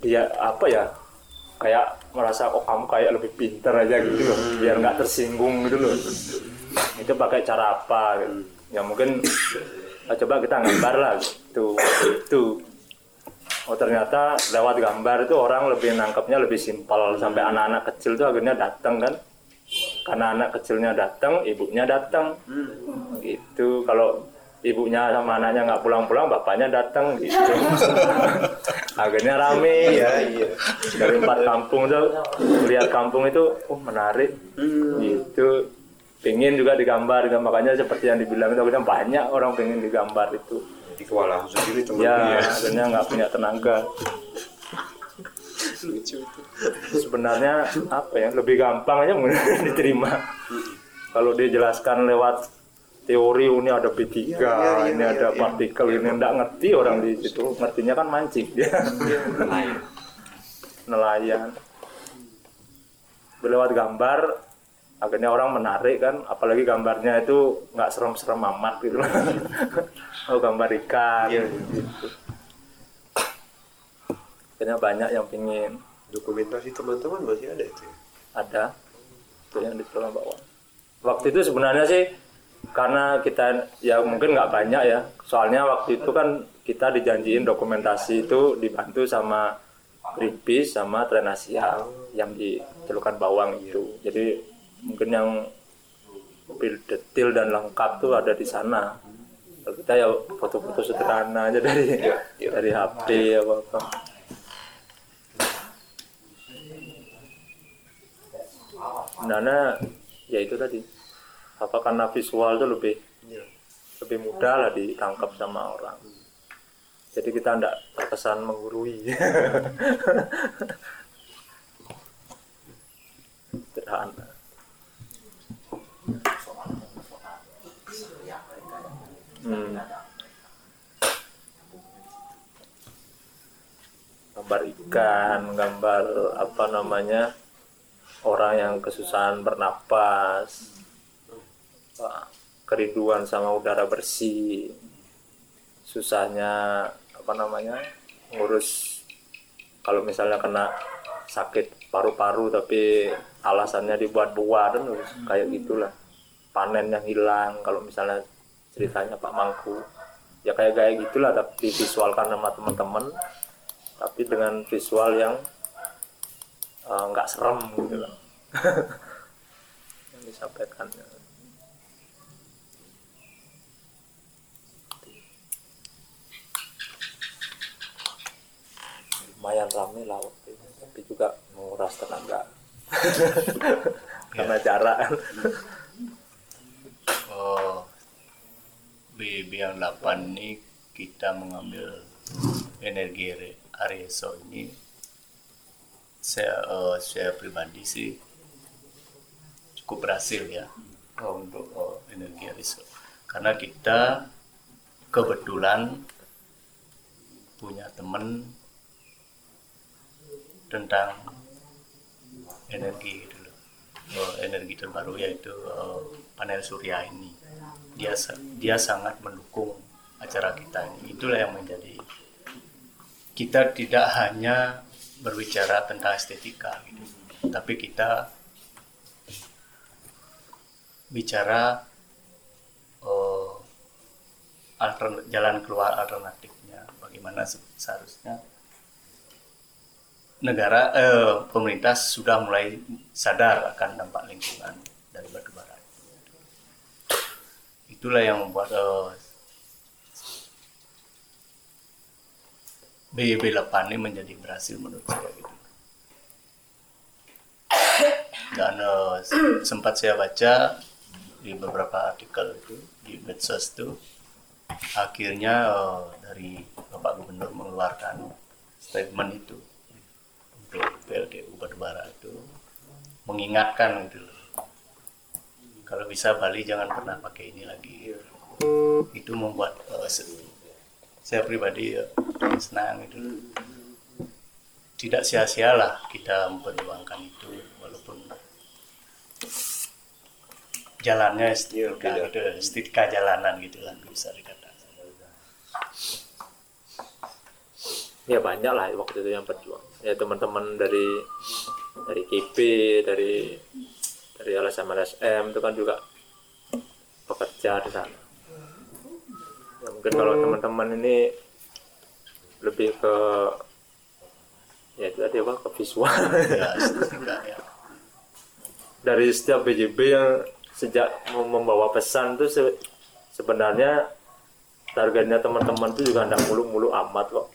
Speaker 5: dia apa ya kayak merasa oh kamu kayak lebih pinter aja gitu loh. Biar nggak tersinggung gitu loh. Itu pakai cara apa gitu. ya mungkin ah, coba kita gambar lah gitu. Itu oh ternyata lewat gambar itu orang lebih nangkepnya lebih simpel. Sampai anak-anak kecil tuh akhirnya datang kan? Karena anak kecilnya datang ibunya datang gitu. Kalau ibunya sama anaknya nggak pulang-pulang bapaknya datang gitu. Akhirnya rame
Speaker 3: Iya, iya.
Speaker 5: dari empat kampung tuh lihat kampung itu oh menarik. Gitu. Pengen juga digambar makanya seperti yang dibilang itu akhirnya banyak orang pengen digambar itu
Speaker 3: Jadi kewalahan sendiri teman
Speaker 5: ya akhirnya nggak punya tenaga. Sebenarnya apa ya lebih gampang aja mungkin diterima. Kalau dijelaskan lewat teori ini ada B3 ini ada partikel ini nggak ngerti orang di situ. Ngertinya kan mancing. Dia nelayan. Lewat gambar akhirnya orang menarik kan apalagi gambarnya itu nggak serem-serem amat gitu. Oh gambar ikan. Gitu akhirnya banyak yang pingin.
Speaker 3: Dokumentasi teman-teman masih ada itu ya?
Speaker 5: ada. Itu yang di Pulau bawah. Waktu itu sebenarnya sih karena kita ya mungkin nggak banyak ya. Soalnya waktu itu kan kita dijanjiin dokumentasi itu dibantu sama Greenpeace sama Trenasia yang di celukan bawang itu. Jadi mungkin yang lebih detail dan lengkap tuh ada di sana. Kalau kita ya foto-foto sederhana aja dari dari HP apa apa. Sebenarnya ya itu tadi. Apa karena visual itu lebih lebih mudah lah ditangkap sama orang. Jadi kita tidak terkesan menggurui. Sederhana Hmm. gambar ikan gambar apa namanya orang yang kesusahan bernapas kerinduan sama udara bersih susahnya apa namanya ngurus kalau misalnya kena sakit paru-paru tapi alasannya dibuat-buat kan kayak gitulah. Panen yang hilang kalau misalnya ceritanya Pak Mangku. Ya kayak kayak gitulah tapi visualkan sama teman-teman tapi dengan visual yang eh, nggak uh, serem gitu loh. Yang disampaikan lumayan ramai lah waktu itu. Tapi juga menguras tenaga. Karena jarak.
Speaker 7: Oh BB yang 8 ini kita mengambil energi Arieso ini saya uh, saya pribadi sih cukup berhasil ya uh, untuk uh, energi Arieso karena kita kebetulan punya teman tentang energi gitu loh. Uh, energi terbaru yaitu uh, panel surya ini. Dia dia sangat mendukung acara kita ini. Itulah yang menjadi kita tidak hanya berbicara tentang estetika gitu tapi kita bicara uh, altern, jalan keluar alternatifnya bagaimana seharusnya negara eh, pemerintah sudah mulai sadar akan dampak lingkungan dari batu bara. Itulah yang membuat eh, 8 ini menjadi berhasil menurut saya gitu. Dan eh, sempat saya baca di beberapa artikel itu di medsos itu akhirnya eh, dari Bapak Gubernur mengeluarkan statement itu untuk PLTU Batubara itu mengingatkan gitu loh. Kalau bisa Bali jangan pernah pakai ini lagi. Itu membuat uh, saya pribadi uh, senang itu. Tidak sia-sialah kita memperjuangkan itu walaupun jalannya setika gitu, setika jalanan gitulah bisa dikatakan.
Speaker 5: Ya banyak lah waktu itu yang berjuang ya teman-teman dari dari KP dari dari LSM LSM itu kan juga bekerja di sana ya, mungkin kalau teman-teman ini lebih ke ya itu tadi apa ke visual.
Speaker 7: Ya, ya.
Speaker 5: dari setiap BJB yang sejak mem- membawa pesan itu se- sebenarnya targetnya teman-teman itu juga tidak mulu-mulu amat kok.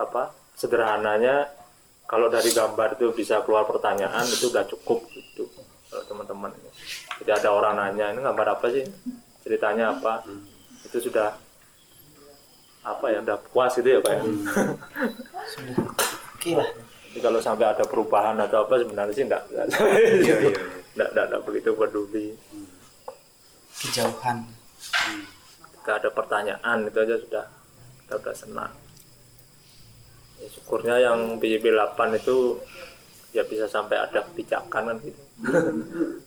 Speaker 5: Apa sederhananya kalau dari gambar itu bisa keluar pertanyaan itu udah cukup gitu kalau teman-teman. Jadi ada orang nanya ini gambar apa sih? Ceritanya apa? Itu sudah apa ya udah puas gitu ya pak ya?
Speaker 4: Oke lah.
Speaker 5: Jadi kalau sampai ada perubahan atau apa sebenarnya sih enggak enggak, enggak, enggak, enggak begitu peduli.
Speaker 4: Kejauhan.
Speaker 5: kita ada pertanyaan itu aja sudah. Kita udah senang. Ya, syukurnya yang BJB 8 itu ya bisa sampai ada kebijakan kan gitu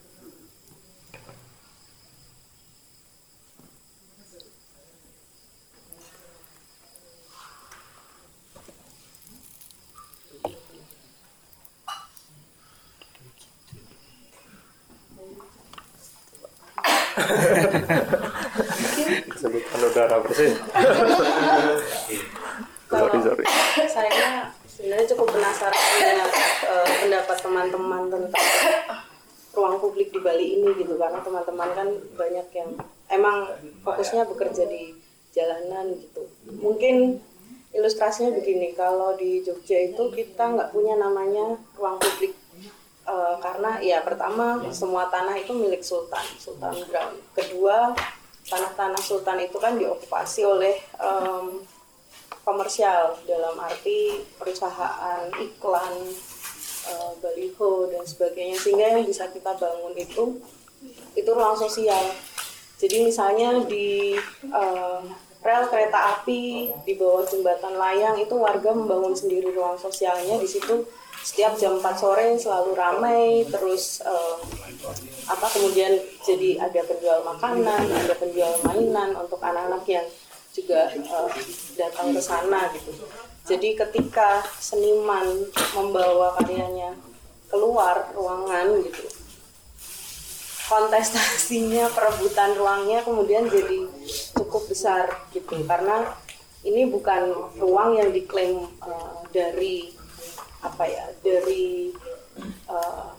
Speaker 5: keseluruhan udara bersih.
Speaker 8: Kalau
Speaker 5: sorry sorry.
Speaker 8: saya sebenarnya cukup penasaran dengan eh, pendapat teman-teman tentang ruang publik di Bali ini gitu. Karena teman-teman kan banyak yang emang fokusnya bekerja di jalanan gitu. Mungkin ilustrasinya begini, kalau di Jogja itu kita nggak punya namanya ruang publik Eh, karena ya pertama semua tanah itu milik Sultan, Sultan Ground. Kedua tanah-tanah Sultan itu kan diokupasi oleh em, komersial dalam arti perusahaan iklan eh, baliho dan sebagainya. Sehingga yang bisa kita bangun itu itu ruang sosial. Jadi misalnya di eh, rel kereta api di bawah jembatan layang itu warga membangun sendiri ruang sosialnya. Di situ setiap jam 4 sore selalu ramai terus eh, apa kemudian jadi ada penjual makanan ada penjual mainan untuk anak-anak yang juga eh, datang ke sana gitu. Jadi ketika seniman membawa karyanya keluar ruangan gitu kontestasinya perebutan ruangnya kemudian jadi cukup besar gitu. Karena ini bukan ruang yang diklaim eh, dari apa ya dari eh,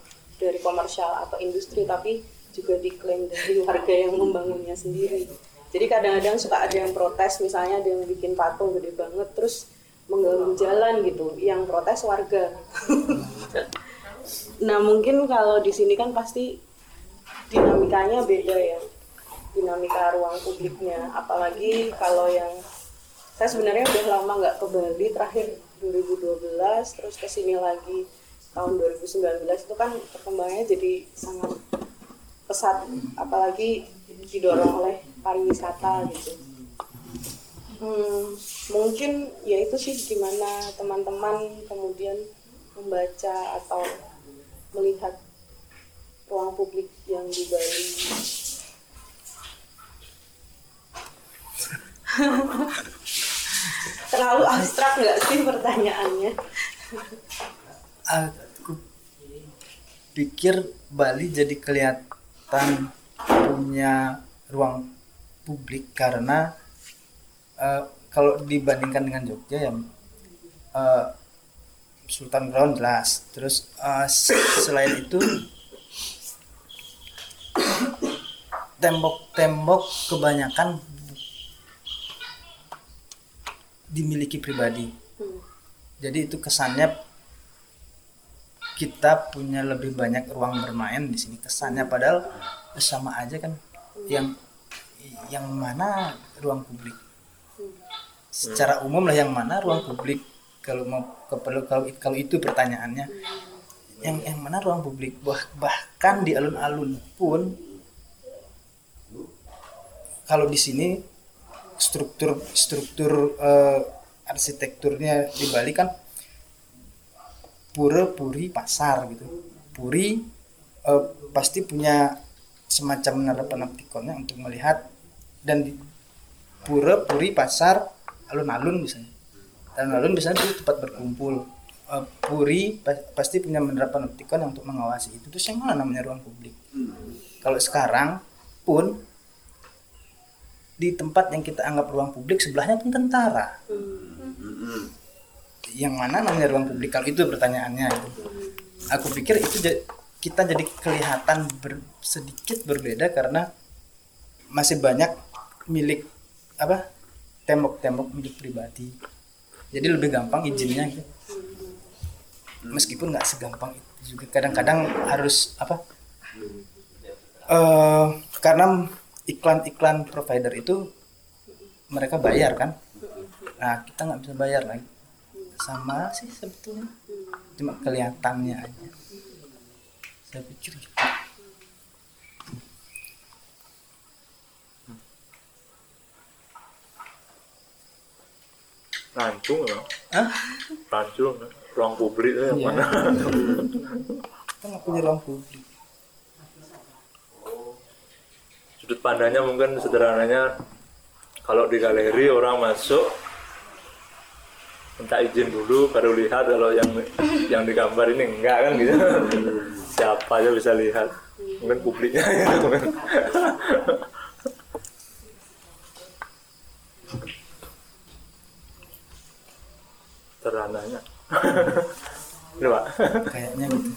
Speaker 8: dari komersial atau industri tapi juga diklaim dari warga yang membangunnya sendiri. Jadi kadang-kadang suka ada yang protes misalnya ada yang bikin patung gede banget terus mengganggu jalan gitu yang protes warga. Nah mungkin kalau di sini kan pasti dinamikanya beda ya dinamika ruang publiknya. Apalagi kalau yang saya sebenarnya udah lama nggak ke Bali terakhir 2012 terus ke sini lagi tahun 2019 itu kan perkembangannya jadi sangat pesat apalagi didorong oleh pariwisata gitu hmm, mungkin ya itu sih gimana teman-teman kemudian membaca atau melihat ruang publik yang di Bali. Terlalu abstrak nggak sih pertanyaannya?
Speaker 4: aku pikir Bali jadi kelihatan punya ruang publik karena eh, kalau dibandingkan dengan Jogja ya eh, Sultan Ground jelas terus s- selain itu tembok-tembok kebanyakan dimiliki pribadi. Jadi itu kesannya kita punya lebih banyak ruang bermain di sini. Kesannya padahal sama aja kan. Yang yang mana ruang publik? Secara umum lah yang mana ruang publik? Kalau mau kalau kalau, kalau itu pertanyaannya. Yang yang mana ruang publik? Bah, bahkan di alun-alun pun kalau di sini struktur struktur eh, arsitekturnya di Bali kan pura puri pasar gitu. Puri eh, pasti punya semacam menara panoptikonnya untuk melihat dan di pura puri pasar alun-alun misalnya. Alun-alun biasanya itu tempat berkumpul. Eh, puri pa- pasti punya menara panoptikon untuk mengawasi itu. Terus yang mana namanya ruang publik? Kalau sekarang pun di tempat yang kita anggap ruang publik sebelahnya pun tentara. Yang mana namanya ruang publik kalau itu pertanyaannya itu. Aku pikir itu kita jadi kelihatan ber- sedikit berbeda karena masih banyak milik apa tembok-tembok milik pribadi. Jadi lebih gampang izinnya gitu. Meskipun nggak segampang itu juga. Kadang-kadang harus apa eh karena iklan-iklan provider itu mereka bayar kan nah kita nggak bisa bayar lagi sama sih sebetulnya cuma kelihatannya aja saya pikir gitu.
Speaker 5: rancung ya
Speaker 4: Hah?
Speaker 5: rancung ya. ruang publik yang
Speaker 4: Iya.
Speaker 5: mana
Speaker 4: kita nggak punya ruang publik
Speaker 5: sudut pandangnya mungkin sederhananya kalau di galeri orang masuk minta izin dulu baru lihat kalau yang yang digambar ini enggak kan gitu. Siapa aja bisa lihat. Mungkin publiknya gitu terananya. Ini pak.
Speaker 4: Kayaknya gitu.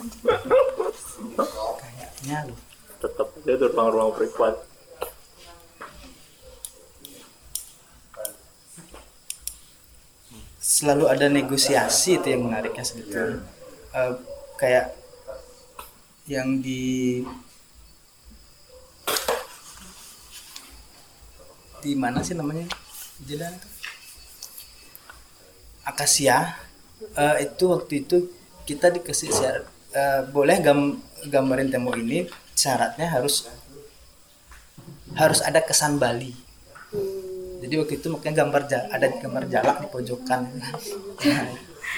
Speaker 4: Kayaknya gitu.
Speaker 5: tetap aja tuh ruang-ruang privat.
Speaker 4: Selalu ada negosiasi itu yang menariknya sebetulnya. Eh, kayak yang di di mana sih namanya? Jalan Akasia. Eh, itu waktu itu kita dikasih syarat eh, boleh gam, gambarin tembok ini syaratnya harus harus ada kesan Bali jadi waktu itu makanya gambar ada gambar jalak di pojokan.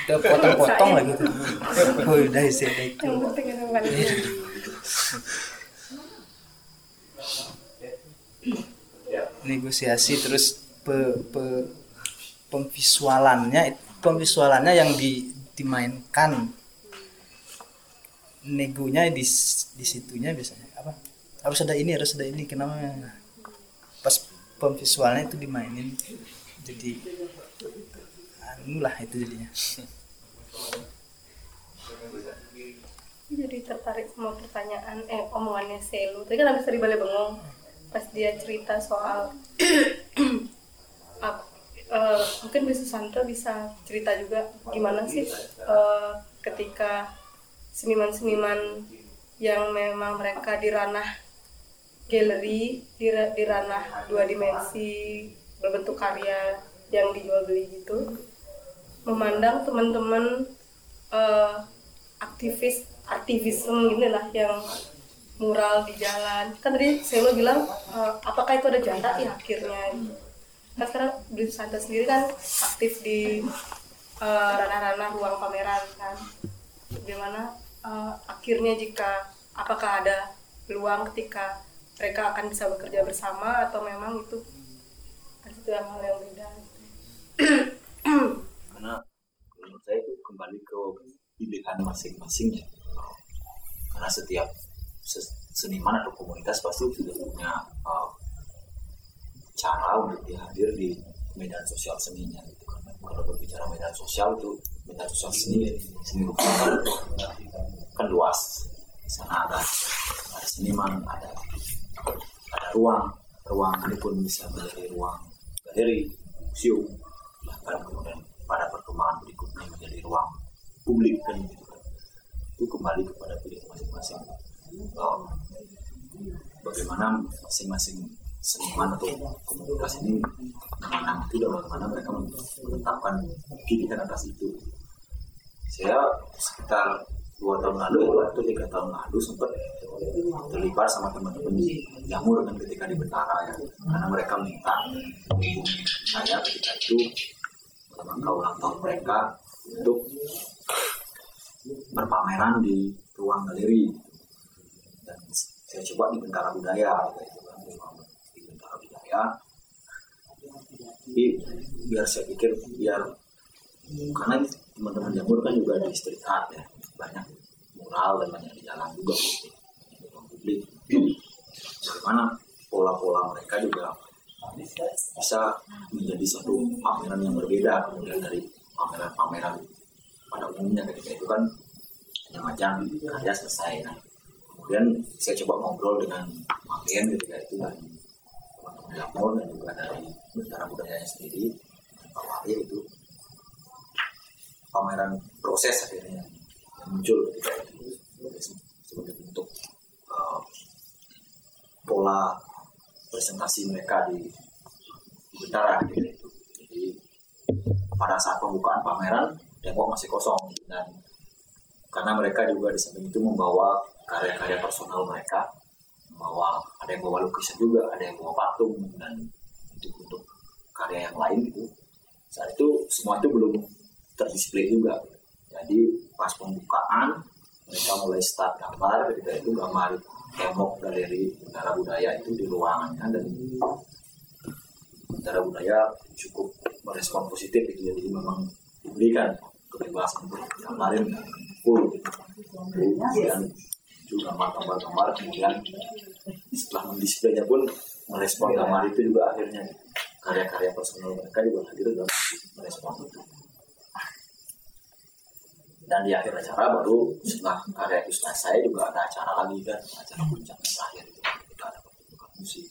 Speaker 4: Itu potong-potong lah gitu. Oh udah isi itu. Negosiasi terus pe, pe- pemvisualannya pemvisualannya yang di, dimainkan. Negonya di di situnya biasanya. Apa? Harus ada ini harus ada ini kenapa pas pemvisualnya itu dimainin jadi anu lah itu jadinya.
Speaker 2: Jadi tertarik sama pertanyaan eh omongannya Selu. Tadi kan habis dari Balai Bengong. Pas dia cerita soal ap- eh, mungkin bisa Santo bisa cerita juga gimana sih eh, ketika seniman-seniman yang memang mereka di ranah galeri di, di ranah dua dimensi berbentuk karya yang dijual beli gitu memandang teman-teman eh, aktivis aktivisme gitu lah yang mural di jalan. Kan tadi saya lo bilang eh, apakah itu ada jarak ya akhirnya? Kan sekarang Beli Santa sendiri kan aktif di eh, ranah-ranah ruang pameran kan. Bagaimana eh, akhirnya jika apakah ada peluang ketika mereka akan bisa bekerja bersama atau memang itu itu yang hal yang beda
Speaker 9: karena menurut saya itu kembali ke pilihan masing-masing ya. Karena setiap seniman atau komunitas pasti sudah punya uh, cara untuk dia hadir di medan sosial seninya gitu kan. Kalau berbicara medan sosial itu medan sosial seni seni rupa kan, kan luas. Di sana ada ada seniman ada ruang. Ruang ini pun bisa menjadi ruang galeri museum. Bahkan kemudian pada perkembangan berikutnya menjadi ruang publik kan gitu kan. Itu kembali kepada pilihan masing-masing. Oh, bagaimana masing-masing seniman atau komunitas ini memandang itu dan bagaimana mereka menetapkan pilihan atas itu. Saya sekitar dua tahun lalu atau tiga tahun lalu sempat terlibat sama teman-teman di Jamur kan ketika di Bentara ya. Karena mereka minta saya ketika itu rangka ulang tahun mereka untuk berpameran di ruang galeri. Dan saya coba di Bentara Budaya gitu kan di Bentara Budaya. Tapi biar saya pikir biar karena teman-teman jamur kan juga di street art ya banyak mural dan banyak di jalan juga. Di ruang publik bagaimana pola-pola mereka juga bisa menjadi satu pameran yang berbeda kemudian dari pameran-pameran pada umumnya ketika itu kan hanya macam karya selesai. Nah kemudian saya coba ngobrol dengan Magen ketika itu dan teman-teman Jamur dan juga dari Bentara Budayanya sendiri dan Pak Wahyu itu pameran proses akhirnya muncul sebagai, bentuk uh, pola presentasi mereka di, di Bentara gitu. Jadi pada saat pembukaan pameran tembok masih kosong. Dan karena mereka juga di samping itu membawa karya-karya personal mereka membawa ada yang bawa lukisan juga ada yang bawa patung dan untuk untuk karya yang lain gitu. Saat itu semua itu belum terdisplay juga jadi pas pembukaan mereka mulai start gambar ketika itu gambar tembok galeri Bentara Budaya itu di ruangannya dan Bentara Budaya cukup merespon positif gitu ya. jadi memang diberikan kebebasan untuk gambarin full gitu. Kemudian juga gambar-gambar kemudian setelah mendisplaynya pun merespon gambar itu juga akhirnya. Karya-karya personal mereka juga hadir dalam merespon itu dan di akhir acara baru setelah karya itu selesai juga ada acara lagi kan acara puncak terakhir itu. Kita ada pertunjukan musik.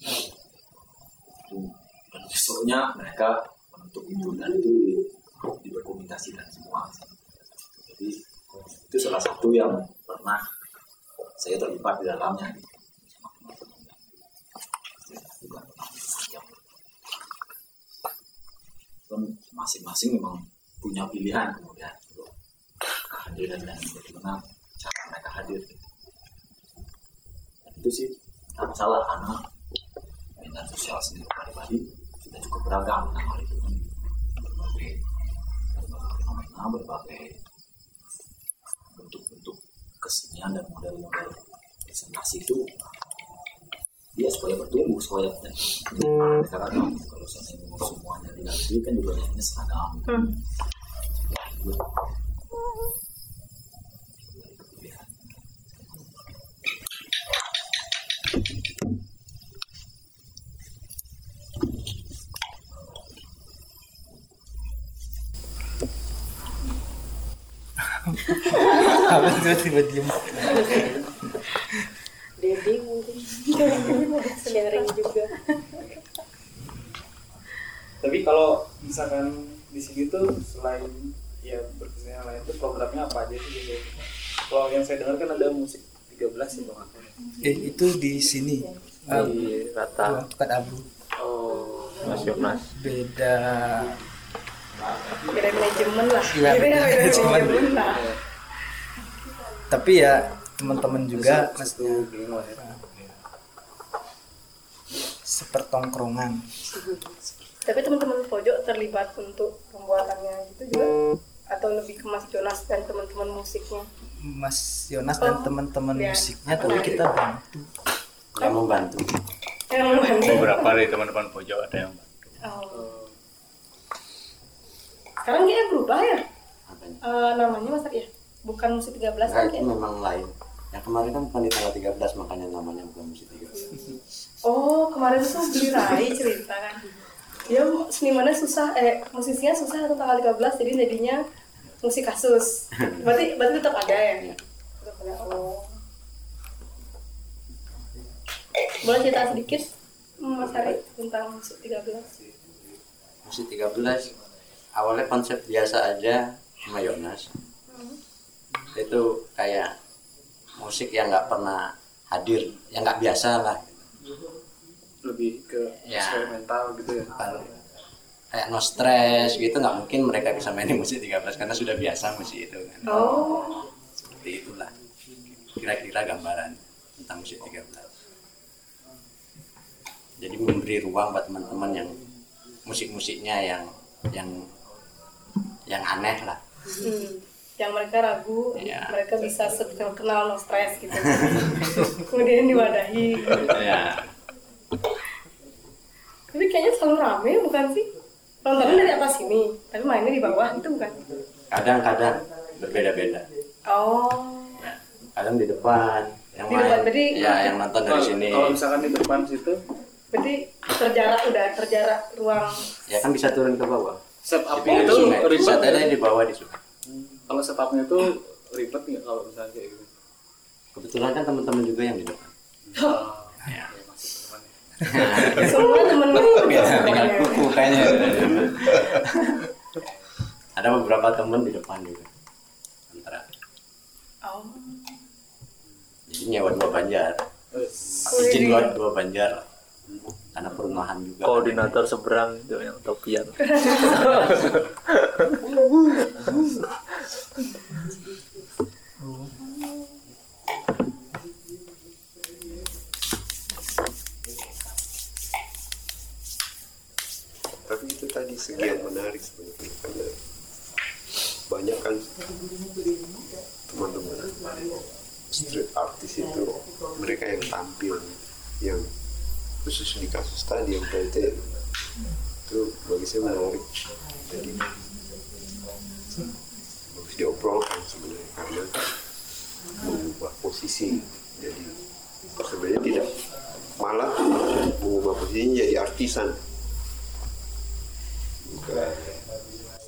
Speaker 9: Dan besoknya mereka menutup itu dan itu di- didokumentasikan semua. Jadi itu salah satu yang pernah saya terlibat di dalamnya. Masing-masing memang punya pilihan kemudian kehadiran dan bagaimana cara mereka hadir. Itu sih nggak masalah karena minat sosial sendiri pribadi kita cukup beragam tentang hal itu. Kan berbagai berbagai fenomena berbagai bentuk-bentuk kesenian dan model-model presentasi itu. Ya supaya bertumbuh supaya mereka ragam kalau saya mau semuanya dilatih kan juga jadinya seragam. Ya, itu.
Speaker 4: Apa tiba-tiba diem?
Speaker 8: Dedi mungkin sharing juga
Speaker 10: Tapi kalau misalkan di sini tuh selain ya berkesenian lain tuh programnya apa aja sih gitu? Kalau yang saya dengar kan ada musik 13 ya bang.
Speaker 4: Eh, itu di sini.
Speaker 5: Di rata
Speaker 4: Tukat abu.
Speaker 5: oh Mas Yonas
Speaker 4: Beda.
Speaker 2: Beda manajemen lah
Speaker 4: Iya, beda manajemen.
Speaker 2: lah
Speaker 4: Tapi ya teman-teman juga maksudnya sepertongkrongan.
Speaker 2: tapi teman-teman pojok terlibat untuk pembuatannya gitu juga atau lebih ke Mas Jonas dan teman-teman musiknya
Speaker 4: Mas Yonas dan
Speaker 2: Oh,
Speaker 4: teman-teman
Speaker 2: iya.
Speaker 4: musiknya tapi kita bantu.
Speaker 9: yang membantu
Speaker 2: yang membantu
Speaker 7: beberapa dari teman-teman pojok ada yang
Speaker 2: oh. Sekarang kayaknya berubah ya?
Speaker 9: Apanya?
Speaker 2: Eh, namanya masa ya? Bukan musik 13
Speaker 9: Nah,
Speaker 2: kan
Speaker 9: itu
Speaker 2: kayak
Speaker 9: memang lain. Yang kemarin kan bukan di tanggal 13 makanya namanya bukan musik 13
Speaker 2: oh kemarin tuh beli Rai cerita kan. Dia senimannya susah eh musisinya susah atau tanggal 13 jadi jadinya musik kasus. Berarti berarti tetap ada ya?
Speaker 9: Iya.
Speaker 2: tetap ada oh. Boleh cerita sedikit Mas Ari tentang musik 13
Speaker 9: musik 13 awalnya konsep biasa aja sama Yonas. Itu kayak musik yang nggak pernah hadir yang nggak biasa lah.
Speaker 10: Lebih ke
Speaker 9: Ya.
Speaker 10: eksperimental gitu ya.
Speaker 9: Kayak no stress gitu nggak mungkin mereka bisa mainin musik 13 karena sudah biasa musik itu kan.
Speaker 2: Oh.
Speaker 9: Seperti itulah kira-kira gambaran tentang musik 13 jadi memberi ruang buat teman-teman yang musik-musiknya yang yang yang aneh lah.
Speaker 2: Hmm. yang mereka ragu
Speaker 9: Iya.
Speaker 2: mereka bisa kenal no stress gitu. Kemudian diwadahi.
Speaker 9: Ya
Speaker 2: tapi kayaknya selalu rame bukan sih? Nontonnya dari atas sini tapi mainnya di bawah itu bukan?
Speaker 9: Kadang-kadang berbeda-beda.
Speaker 2: Oh.
Speaker 9: Ya. kadang di depan yang
Speaker 2: Di depan,
Speaker 9: lain
Speaker 2: berarti-
Speaker 9: ya yang nonton dari
Speaker 10: Kalau-
Speaker 9: sini.
Speaker 10: Kalau misalkan di depan situ?
Speaker 2: Berarti terjarak udah terjarak ruang.
Speaker 9: Ya kan bisa turun ke bawah
Speaker 10: up-nya
Speaker 9: pinggir
Speaker 10: itu ribet.
Speaker 9: Ada di bawah di sungai.
Speaker 10: Kalau setupnya itu ribet nggak kalau misalnya kayak gitu?
Speaker 9: kebetulan kan teman-teman juga yang di depan.
Speaker 10: Ya. masih teman. Ya.
Speaker 2: semua temen
Speaker 9: Ya, tinggal kuku kayaknya. Ada beberapa teman di depan juga. Antara.
Speaker 2: Oh.
Speaker 9: Jadi nyewa dua banjar. Izin buat dua banjar karena perumahan juga
Speaker 5: koordinator seberang itu yang topian.
Speaker 3: Tapi itu tadi segi yang menarik sebenarnya. Karena banyak kan teman-teman street artist itu mereka yang tampil yang khusus di kasus tadi yang PT itu bagi saya menarik. Jadi harus diobrolkan sebenarnya karena mengubah posisi. Jadi sebenarnya tidak malah mengubah posisinya jadi artisan. Bukan.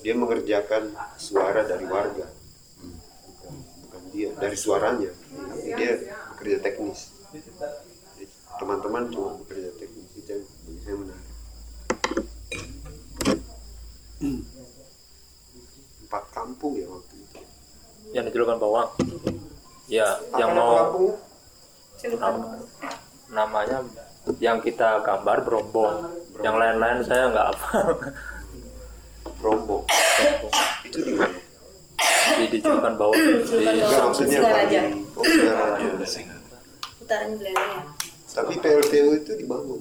Speaker 3: Dia mengerjakan suara dari warga. Dia dari suaranya. Dia bekerja teknis. Teman-teman cuma teknis itu yang bagi saya menarik empat kampung ya waktu itu
Speaker 5: yang di Julukan Bawang ya yang
Speaker 3: Apa nama
Speaker 5: mau nam- namanya yang kita gambar berombong yang lain-lain saya nggak apa.
Speaker 3: Rombong itu di mana?
Speaker 5: di di Julukan Bawang di
Speaker 3: Enggak, maksudnya di oh, Singaraja.
Speaker 2: Utaranya Belanda ya.
Speaker 3: tapi PLTU itu dibangun.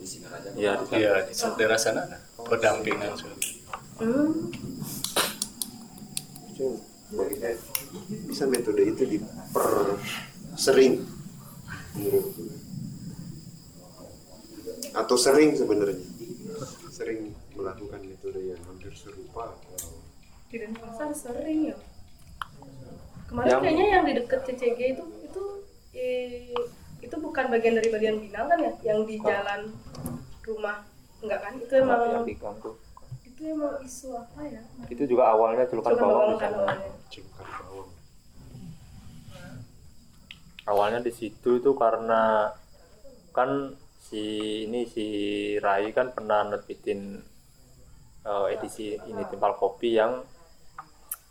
Speaker 5: Ya di.
Speaker 7: Iya di daerah sana pendampingan
Speaker 2: Hmm.
Speaker 3: Bisa metode itu diper sering menurutku. atau sering sebenarnya sering melakukan metode yang hampir serupa atau
Speaker 2: Di Denpasar sering ya. Kemarin
Speaker 5: Yang-
Speaker 2: kayaknya yang di deket CCG itu itu eh, itu bukan bagian dari bagian Binang kan ya, yang di jalan rumah enggak kan? Itu
Speaker 5: yang
Speaker 2: emang
Speaker 5: di kampung
Speaker 2: itu emang isu apa ya?
Speaker 5: itu juga awalnya Julukan Bawang di
Speaker 2: kan
Speaker 5: sana
Speaker 3: celukan bawang
Speaker 5: awalnya di situ itu karena kan si ini si Rai kan pernah nerbitin eh, edisi ini timpal kopi yang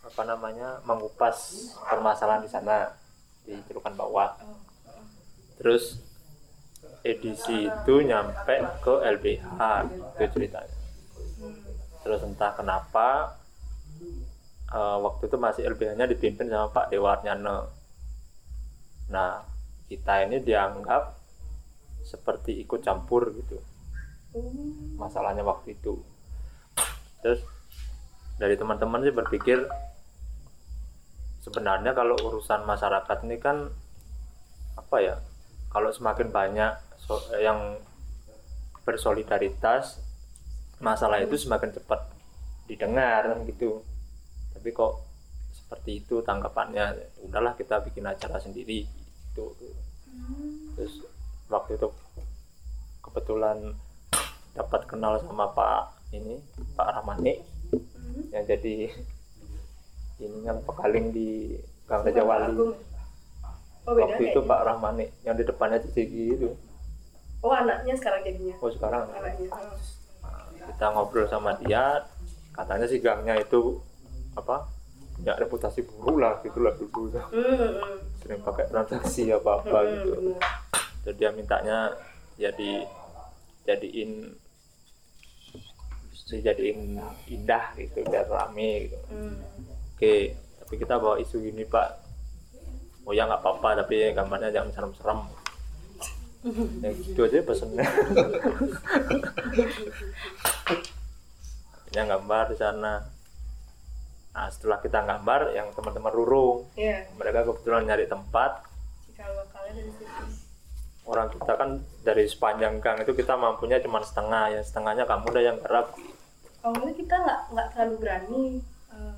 Speaker 5: apa namanya mengupas permasalahan di sana di celukan bawah terus edisi itu nyampe ke LBH itu ceritanya. Terus entah kenapa eh, waktu itu masih LBH-nya dipimpin sama Pak Dewarnyana Nah, kita ini dianggap seperti ikut campur gitu. Masalahnya waktu itu. Terus dari teman-teman sih berpikir sebenarnya kalau urusan masyarakat ini kan apa ya? Kalau semakin banyak so- yang bersolidaritas, masalah itu semakin cepat didengar gitu. Tapi kok seperti itu tanggapannya udahlah kita bikin acara sendiri gitu terus waktu itu kebetulan dapat kenal sama Pak ini Pak Rahmani yang jadi ini kan pekaling di Gang Raja Wali.
Speaker 2: Oh
Speaker 5: waktu itu. Pak Rahmani yang di depannya Cicigi itu
Speaker 2: Oh anaknya sekarang jadinya.
Speaker 5: oh sekarang
Speaker 2: Anaknya.
Speaker 5: kita ngobrol sama dia katanya sih gangnya itu apa punya reputasi buruk lah gitu lah dulu.
Speaker 2: Hmm.
Speaker 5: sering pakai transaksi apa apa
Speaker 2: Hmm,
Speaker 5: gitu jadi dia mintanya jadi jadiin dijadiin indah gitu biar rame gitu.
Speaker 2: Hmm.
Speaker 5: oke tapi kita bawa isu gini pak. Oh ya nggak apa-apa tapi gambarnya jangan serem-serem. Ya gitu aja pesennya yang gambar di sana nah setelah kita gambar yang teman-teman rurung
Speaker 2: Iya.
Speaker 5: mereka kebetulan nyari tempat. Orang kita kan dari sepanjang gang itu kita mampunya cuma setengah ya. Setengahnya kamu udah yang garap
Speaker 2: awalnya kita nggak nggak terlalu berani eh,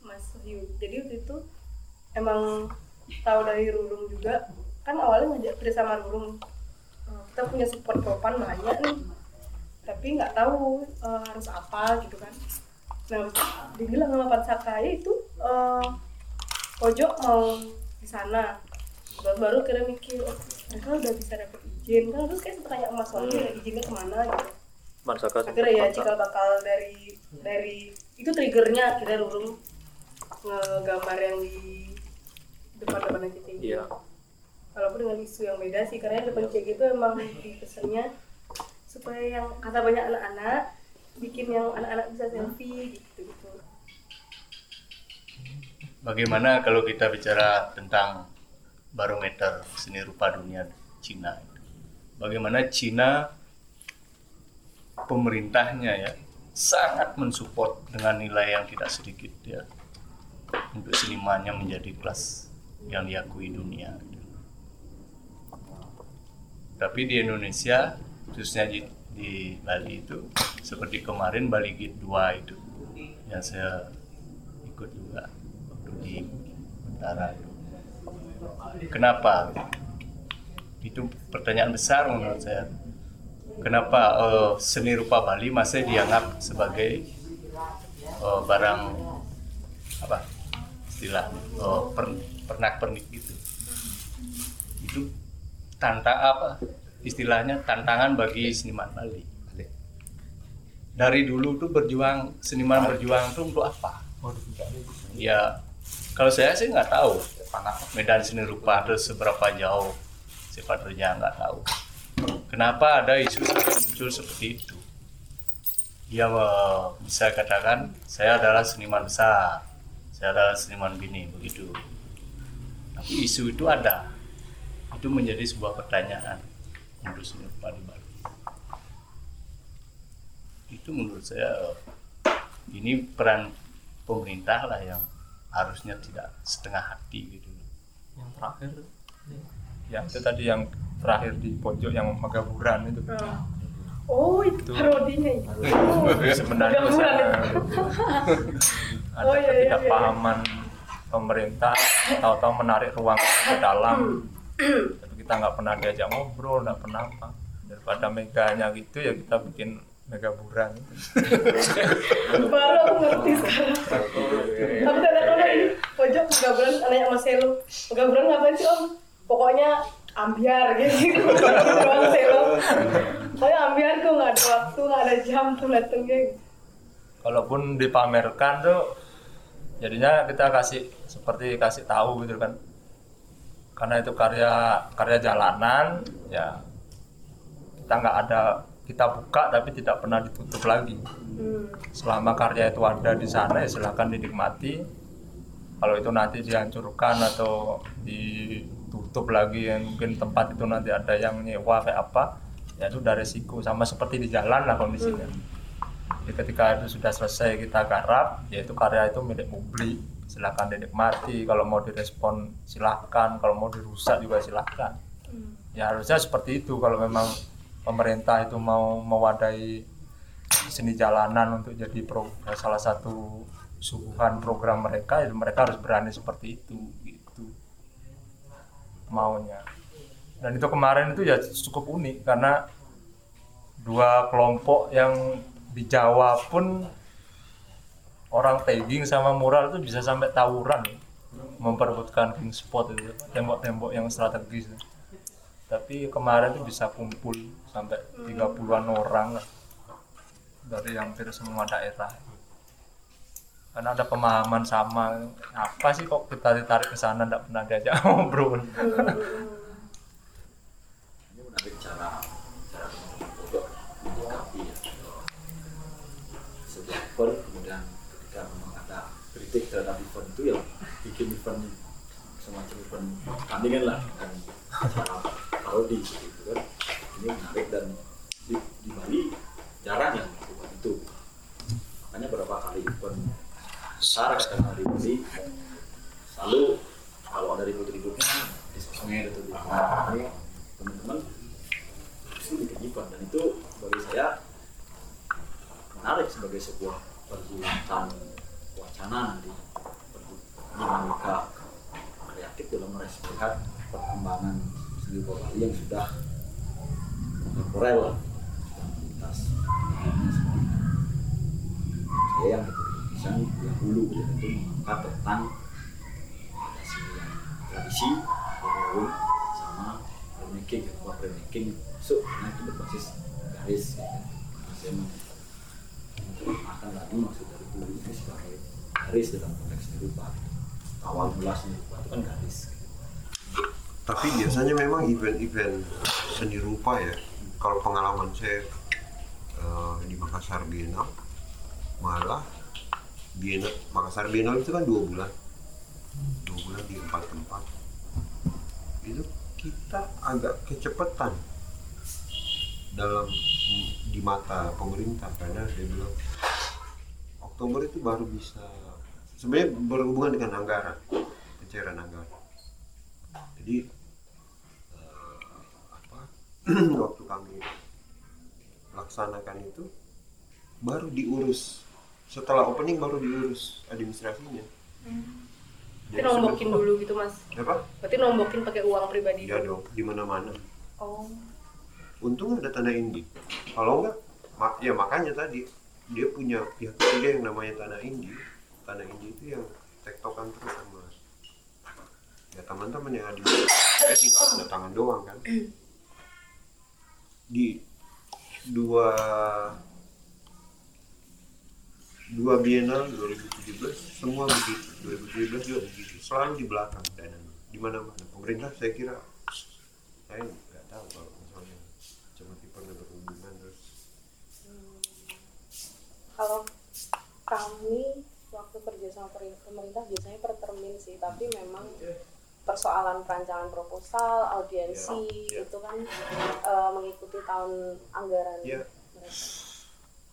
Speaker 2: Mas Yu jadi waktu itu emang tahu dari Rurung juga. Kan awalnya ngajak kerja sama Rurung. Eh, kita punya support propan banyak nih. Tapi nggak tahu eh, harus apa gitu kan nah dibilang sama Pak Sakaya itu eh, pojok mau di sana. Baru, baru kira mikir oh, mereka udah bisa dapet izin. Kan terus kayak tanya Mas Wali
Speaker 5: Hmm.
Speaker 2: izinnya ke mana gitu.
Speaker 5: Marsaka
Speaker 2: akhirnya ya cikal bakal dari dari itu triggernya akhirnya Rurung ngegambar yang di depan depan CCG
Speaker 5: iya.
Speaker 2: Walaupun dengan isu yang beda sih karena depan CCG itu emang di pesannya supaya yang kata banyak anak-anak bikin yang anak-anak bisa selfie gitu gitu
Speaker 7: Bagaimana kalau kita bicara tentang barometer seni rupa dunia Cina? Bagaimana Cina pemerintahnya ya sangat mensupport dengan nilai yang tidak sedikit ya untuk senimannya menjadi kelas yang diakui dunia. Tapi di Indonesia khususnya di, di Bali itu seperti kemarin Bali Gate 2 itu yang saya ikut juga waktu di Utara itu. Kenapa? Itu pertanyaan besar menurut saya. Kenapa eh, seni rupa Bali masih dianggap sebagai eh, barang apa istilah eh, per- pernak-pernik gitu itu tantang apa istilahnya tantangan bagi seniman Bali. Dari dulu tuh berjuang seniman berjuang tuh untuk apa? Ya kalau saya sih nggak tahu. Medan seni rupa itu seberapa jauh sebenarnya nggak tahu. Kenapa ada isu muncul seperti itu? Dia eh, bisa katakan saya adalah seniman besar saya adalah seniman bini begitu. Tapi isu itu ada. Itu menjadi sebuah pertanyaan untuk seni rupa di Bali itu menurut saya ini peran pemerintah lah yang harusnya tidak setengah hati gitu.
Speaker 5: Yang terakhir? Yang itu tadi yang terakhir di pojok yang megaburan itu.
Speaker 2: Oh, itu
Speaker 5: Itu.
Speaker 2: parodinya itu.
Speaker 5: sebenarnya saya-
Speaker 2: itu.
Speaker 5: ada
Speaker 2: Oh, iya, iya,
Speaker 5: ketidakpahaman pemerintah tahu-tahu menarik ruang ke dalam. Tapi kita nggak pernah diajak ngobrol nggak pernah apa daripada meganya gitu ya kita bikin megaburan
Speaker 2: Baru aku ngerti sekarang. Tapi kadang-kadang ini pojok pegaburan anaknya Mas Selo. Pegaburan ngapain sih om? Pokoknya ambiar gitu. Doang Selo. Pokoknya ambiar tuh nggak ada waktu, nggak ada jam tuh datengnya.
Speaker 5: kalaupun dipamerkan tuh jadinya kita kasih seperti kasih tahu gitu kan karena itu karya karya jalanan ya kita nggak ada kita buka tapi tidak pernah ditutup lagi. Selama karya itu ada di sana ya silahkan dinikmati. Kalau itu nanti dihancurkan atau ditutup lagi yang mungkin tempat itu nanti ada yang nyewa kayak apa ya itu udah resiko. Sama seperti di jalan lah kondisinya. Jadi ketika itu sudah selesai kita garap yaitu karya itu milik publik silahkan dinikmati. Kalau mau direspon silahkan kalau mau dirusak juga silahkan ya harusnya seperti itu. Kalau memang pemerintah itu mau mewadahi seni jalanan untuk jadi pro, salah satu suguhan program mereka ya mereka harus berani seperti itu gitu. Maunya. Dan itu kemarin itu ya cukup unik karena dua kelompok yang di Jawa pun orang tagging sama mural itu bisa sampai tawuran memperebutkan king spot itu tembok-tembok yang strategis. Tapi kemarin itu bisa kumpul sampai 30-an orang lah. Dari hampir semua daerah. Karena ada pemahaman sama apa sih kok kita ditarik ke sana tidak pernah diajak ngobrol.
Speaker 9: Ini menarik cara teman-teman pojok menyikapi ya sebuah event kemudian ketika memang ada kritik terhadap event itu ya bikin event semacam event tandingan lah cara parodi gitu kan. Ini menarik dan di, di Bali jarang yang melakukan itu. Makanya beberapa kali event besar karena di Bali selalu kalau ada ribut-ributnya di sosmed atau di mana ini teman-teman itu bikin event. Dan itu bagi saya menarik sebagai sebuah pergulatan wacana nanti dinamika kreatif dalam melihat perkembangan seni Bali yang sudah kontemporer lah lintas saya yang misalnya dahulu ya itu mengangkat tentang ada seni yang tradisi drawing sama printmaking apa printmaking masuk karena itu berbasis garis gitu. Saya akan lagi maksud dari bulu ini sebagai garis dalam konteks rupa. Awal rupa itu kan garis
Speaker 3: tapi biasanya memang event-event seni rupa ya. Kalau pengalaman saya eh, di Makassar Biennale malah Biennale Makassar Biennale itu kan dua bulan. Dua bulan di empat tempat. Itu kita agak kecepatan dalam di mata pemerintah. Karena dia bilang Oktober itu baru bisa sebenarnya berhubungan dengan anggaran pencairan anggaran jadi eh, apa waktu kami laksanakan itu baru diurus. Setelah opening baru diurus administrasinya.
Speaker 2: Berarti nombokin dulu gitu mas.
Speaker 3: apa?
Speaker 2: Berarti nombokin pakai uang pribadi.
Speaker 3: ya dong di mana mana
Speaker 2: Oh.
Speaker 3: untung ada tanah indi. Kalau enggak mak ya makanya tadi dia punya pihak ketiga yang namanya tanah indi tanah indi itu yang tektokan terus sama ya teman-teman yang ada saya tinggal tanda tangan doang kan? Di dua dua bienal 2017 semua begitu. 2017 juga begitu. Selalu di belakang dana di mana mana pemerintah saya kira saya nggak tahu kalau misalnya cuma pernah berhubungan terus
Speaker 8: kalau kami waktu kerja sama pemerintah biasanya per termin sih tapi memang persoalan perancangan proposal audiensi
Speaker 3: Ya, ya.
Speaker 8: itu kan eh, mengikuti tahun anggaran
Speaker 3: Iya.
Speaker 8: mereka.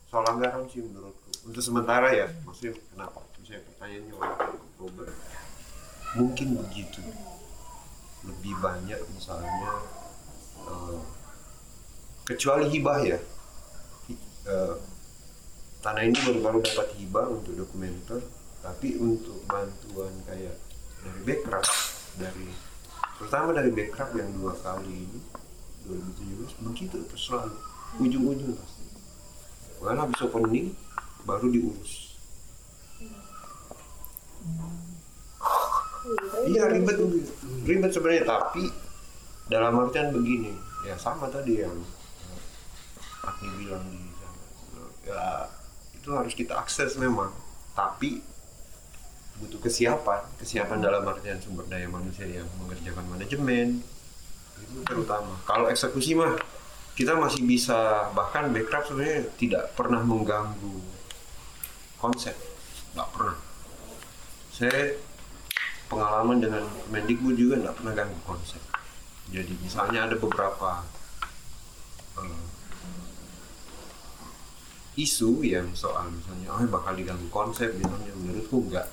Speaker 3: soal anggaran sih menurutku untuk sementara ya maksudnya kenapa misalnya pertanyaannya waktu Oktober mungkin begitu lebih banyak misalnya eh, kecuali hibah ya eh, tanah ini baru-baru dapat hibah untuk dokumenter tapi untuk bantuan kayak dari background dari terutama dari background yang dua kali ini 2017 begitu terus selalu ujung-ujung pasti. Bahkan habis opening baru diurus. Iya ribet. Ribet sebenarnya tapi dalam artian begini ya sama tadi yang Agni bilang di sana. Ya itu harus kita akses memang. Tapi butuh kesiapan. Kesiapan dalam artian sumber daya manusia yang mengerjakan manajemen. Itu terutama. Kalau eksekusi mah kita masih bisa bahkan backup sebenarnya tidak pernah mengganggu konsep. Nggak pernah. Saya pengalaman dengan Mendikbud juga nggak pernah ganggu konsep. Jadi misalnya ada beberapa eh, isu yang soal misalnya oh bakal diganggu konsep misalnya menurutku enggak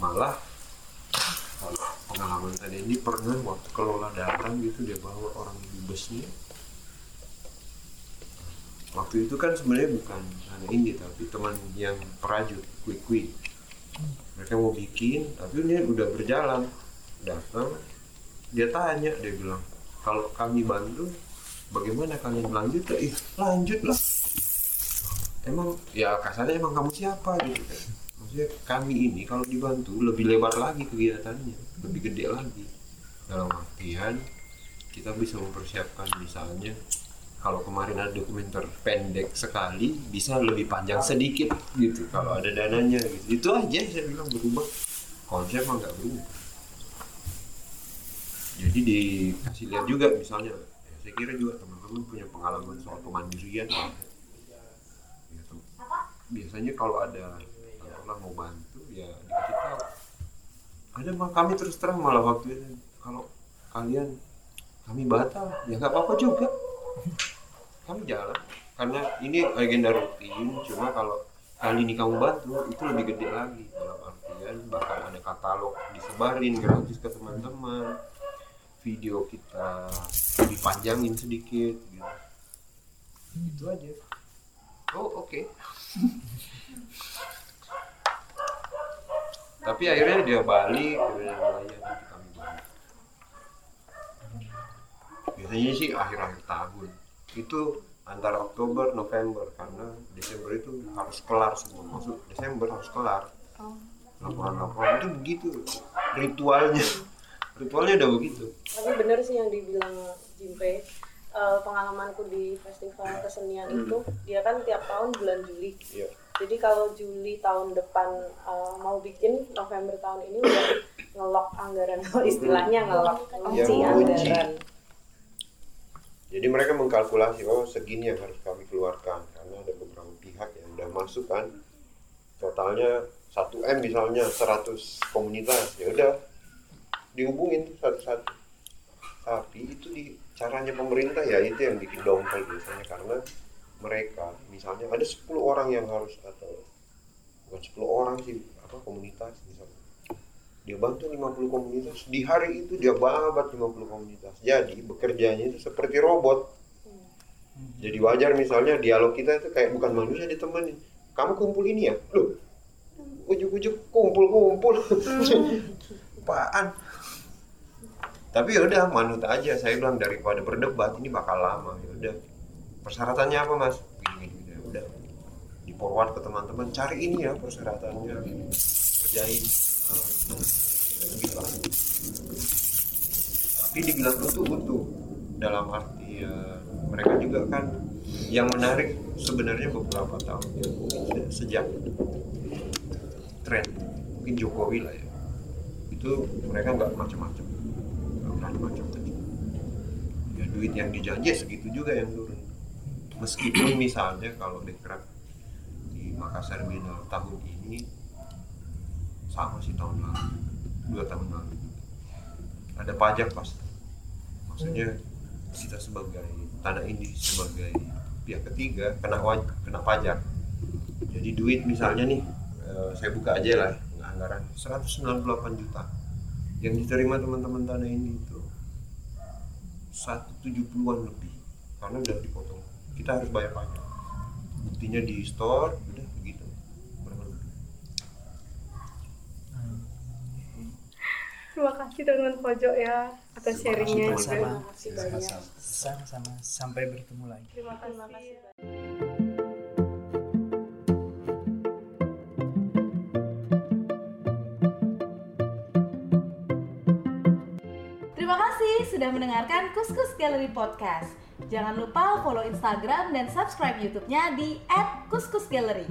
Speaker 3: malah pengalaman tadi ini pernah waktu kelola datang gitu dia bawa orang busnya. Waktu itu kan sebenarnya bukan hanya ini tapi teman yang perajut kue kue mereka mau bikin tapi ini udah berjalan. Datang dia tanya dia bilang kalau kami bantu bagaimana kalian lanjut? Ih lanjut lah emang ya kasarnya emang kamu siapa gitu kan. Maksudnya kami ini kalau dibantu lebih lebar lagi kegiatannya lebih gede lagi. Dalam artian kita bisa mempersiapkan misalnya kalau kemarin ada dokumenter pendek sekali bisa lebih panjang sedikit gitu kalau ada dananya gitu. Itu aja saya bilang berubah. Konsep mah nggak berubah. Jadi dikasih lihat juga misalnya ya, saya kira juga teman-teman punya pengalaman soal kemandirian biasanya kalau ada orang mau bantu ya dikasih tahu. Ada mah kami terus terang malah waktu itu kalau kalian kami batal ya nggak apa-apa juga. Kami jalan karena ini agenda rutin cuma kalau kali ini kamu bantu itu lebih gede lagi. Dalam artian bahkan ada katalog disebarin gratis ke teman-teman video kita dipanjangin sedikit gitu. Itu aja. Oh oke tapi akhirnya dia balik kemudian melayani nanti kami balik biasanya sih akhir-akhir tahun. Itu antara Oktober November karena Desember itu harus kelar semua. Maksud Desember harus kelar. Laporan-laporan itu begitu. Ritualnya. Ritualnya udah begitu.
Speaker 8: Tapi bener sih yang dibilang Jimpe Eh, pengalamanku di festival kesenian itu dia kan tiap tahun bulan Juli.
Speaker 3: Iya.
Speaker 8: jadi kalau Juli tahun depan eh, mau bikin November tahun ini udah ngelok anggaran kalau istilahnya ngelok.
Speaker 3: Iya,
Speaker 8: kunci
Speaker 3: kunci.
Speaker 8: anggaran.
Speaker 3: Jadi mereka mengkalkulasi oh segini yang harus kami keluarkan. Karena ada beberapa pihak yang udah masuk kan. Totalnya 1 m misalnya 100 komunitas. Ya udah dihubungin tuh satu-satu. Tapi itu di caranya pemerintah ya itu yang bikin dongkol biasanya karena mereka misalnya ada 10 orang yang harus atau bukan 10 orang sih apa komunitas misalnya. Dia bantu 50 komunitas di hari itu dia babat 50 komunitas. Jadi bekerjanya itu seperti robot. Jadi wajar misalnya dialog kita itu kayak bukan manusia ditemenin kamu kumpul ini ya? Loh ujuk-ujuk kumpul-kumpul. Apaan tapi ya udah manut aja. Saya bilang daripada berdebat ini bakal lama. Ya udah. Persyaratannya apa mas? Gini ya udah. Di forward ke teman-teman cari ini ya persyaratannya. Kerjain. Tapi di Gila itu utuh. Dalam arti ya, mereka juga kan yang menarik sebenarnya beberapa tahun ya, sejak tren mungkin Jokowi lah ya. Itu mereka nggak macam-macam berani macam-macam ya duit yang dijanji segitu juga yang turun. Meskipun misalnya kalau dekret di Makassar Biennale tahun ini sama sih tahun lalu dua tahun lalu. Ada pajak pasti. Maksudnya kita sebagai tanah ini sebagai pihak ketiga kena waj- kena pajak. Jadi duit misalnya nih eh, saya buka aja lah anggaran 198 juta yang diterima teman-teman tanah ini itu 170-an lebih karena udah dipotong kita harus bayar pajak buktinya di store udah begitu.
Speaker 2: Terima kasih teman-teman pojok ya atas sharingnya juga.
Speaker 8: Terima kasih banyak.
Speaker 4: Sama-sama. Sampai bertemu lagi.
Speaker 2: Terima kasih.
Speaker 1: Terima kasih sudah mendengarkan Kuskus Gallery Podcast. Jangan lupa follow Instagram dan subscribe YouTube-nya di @kuskusgallery.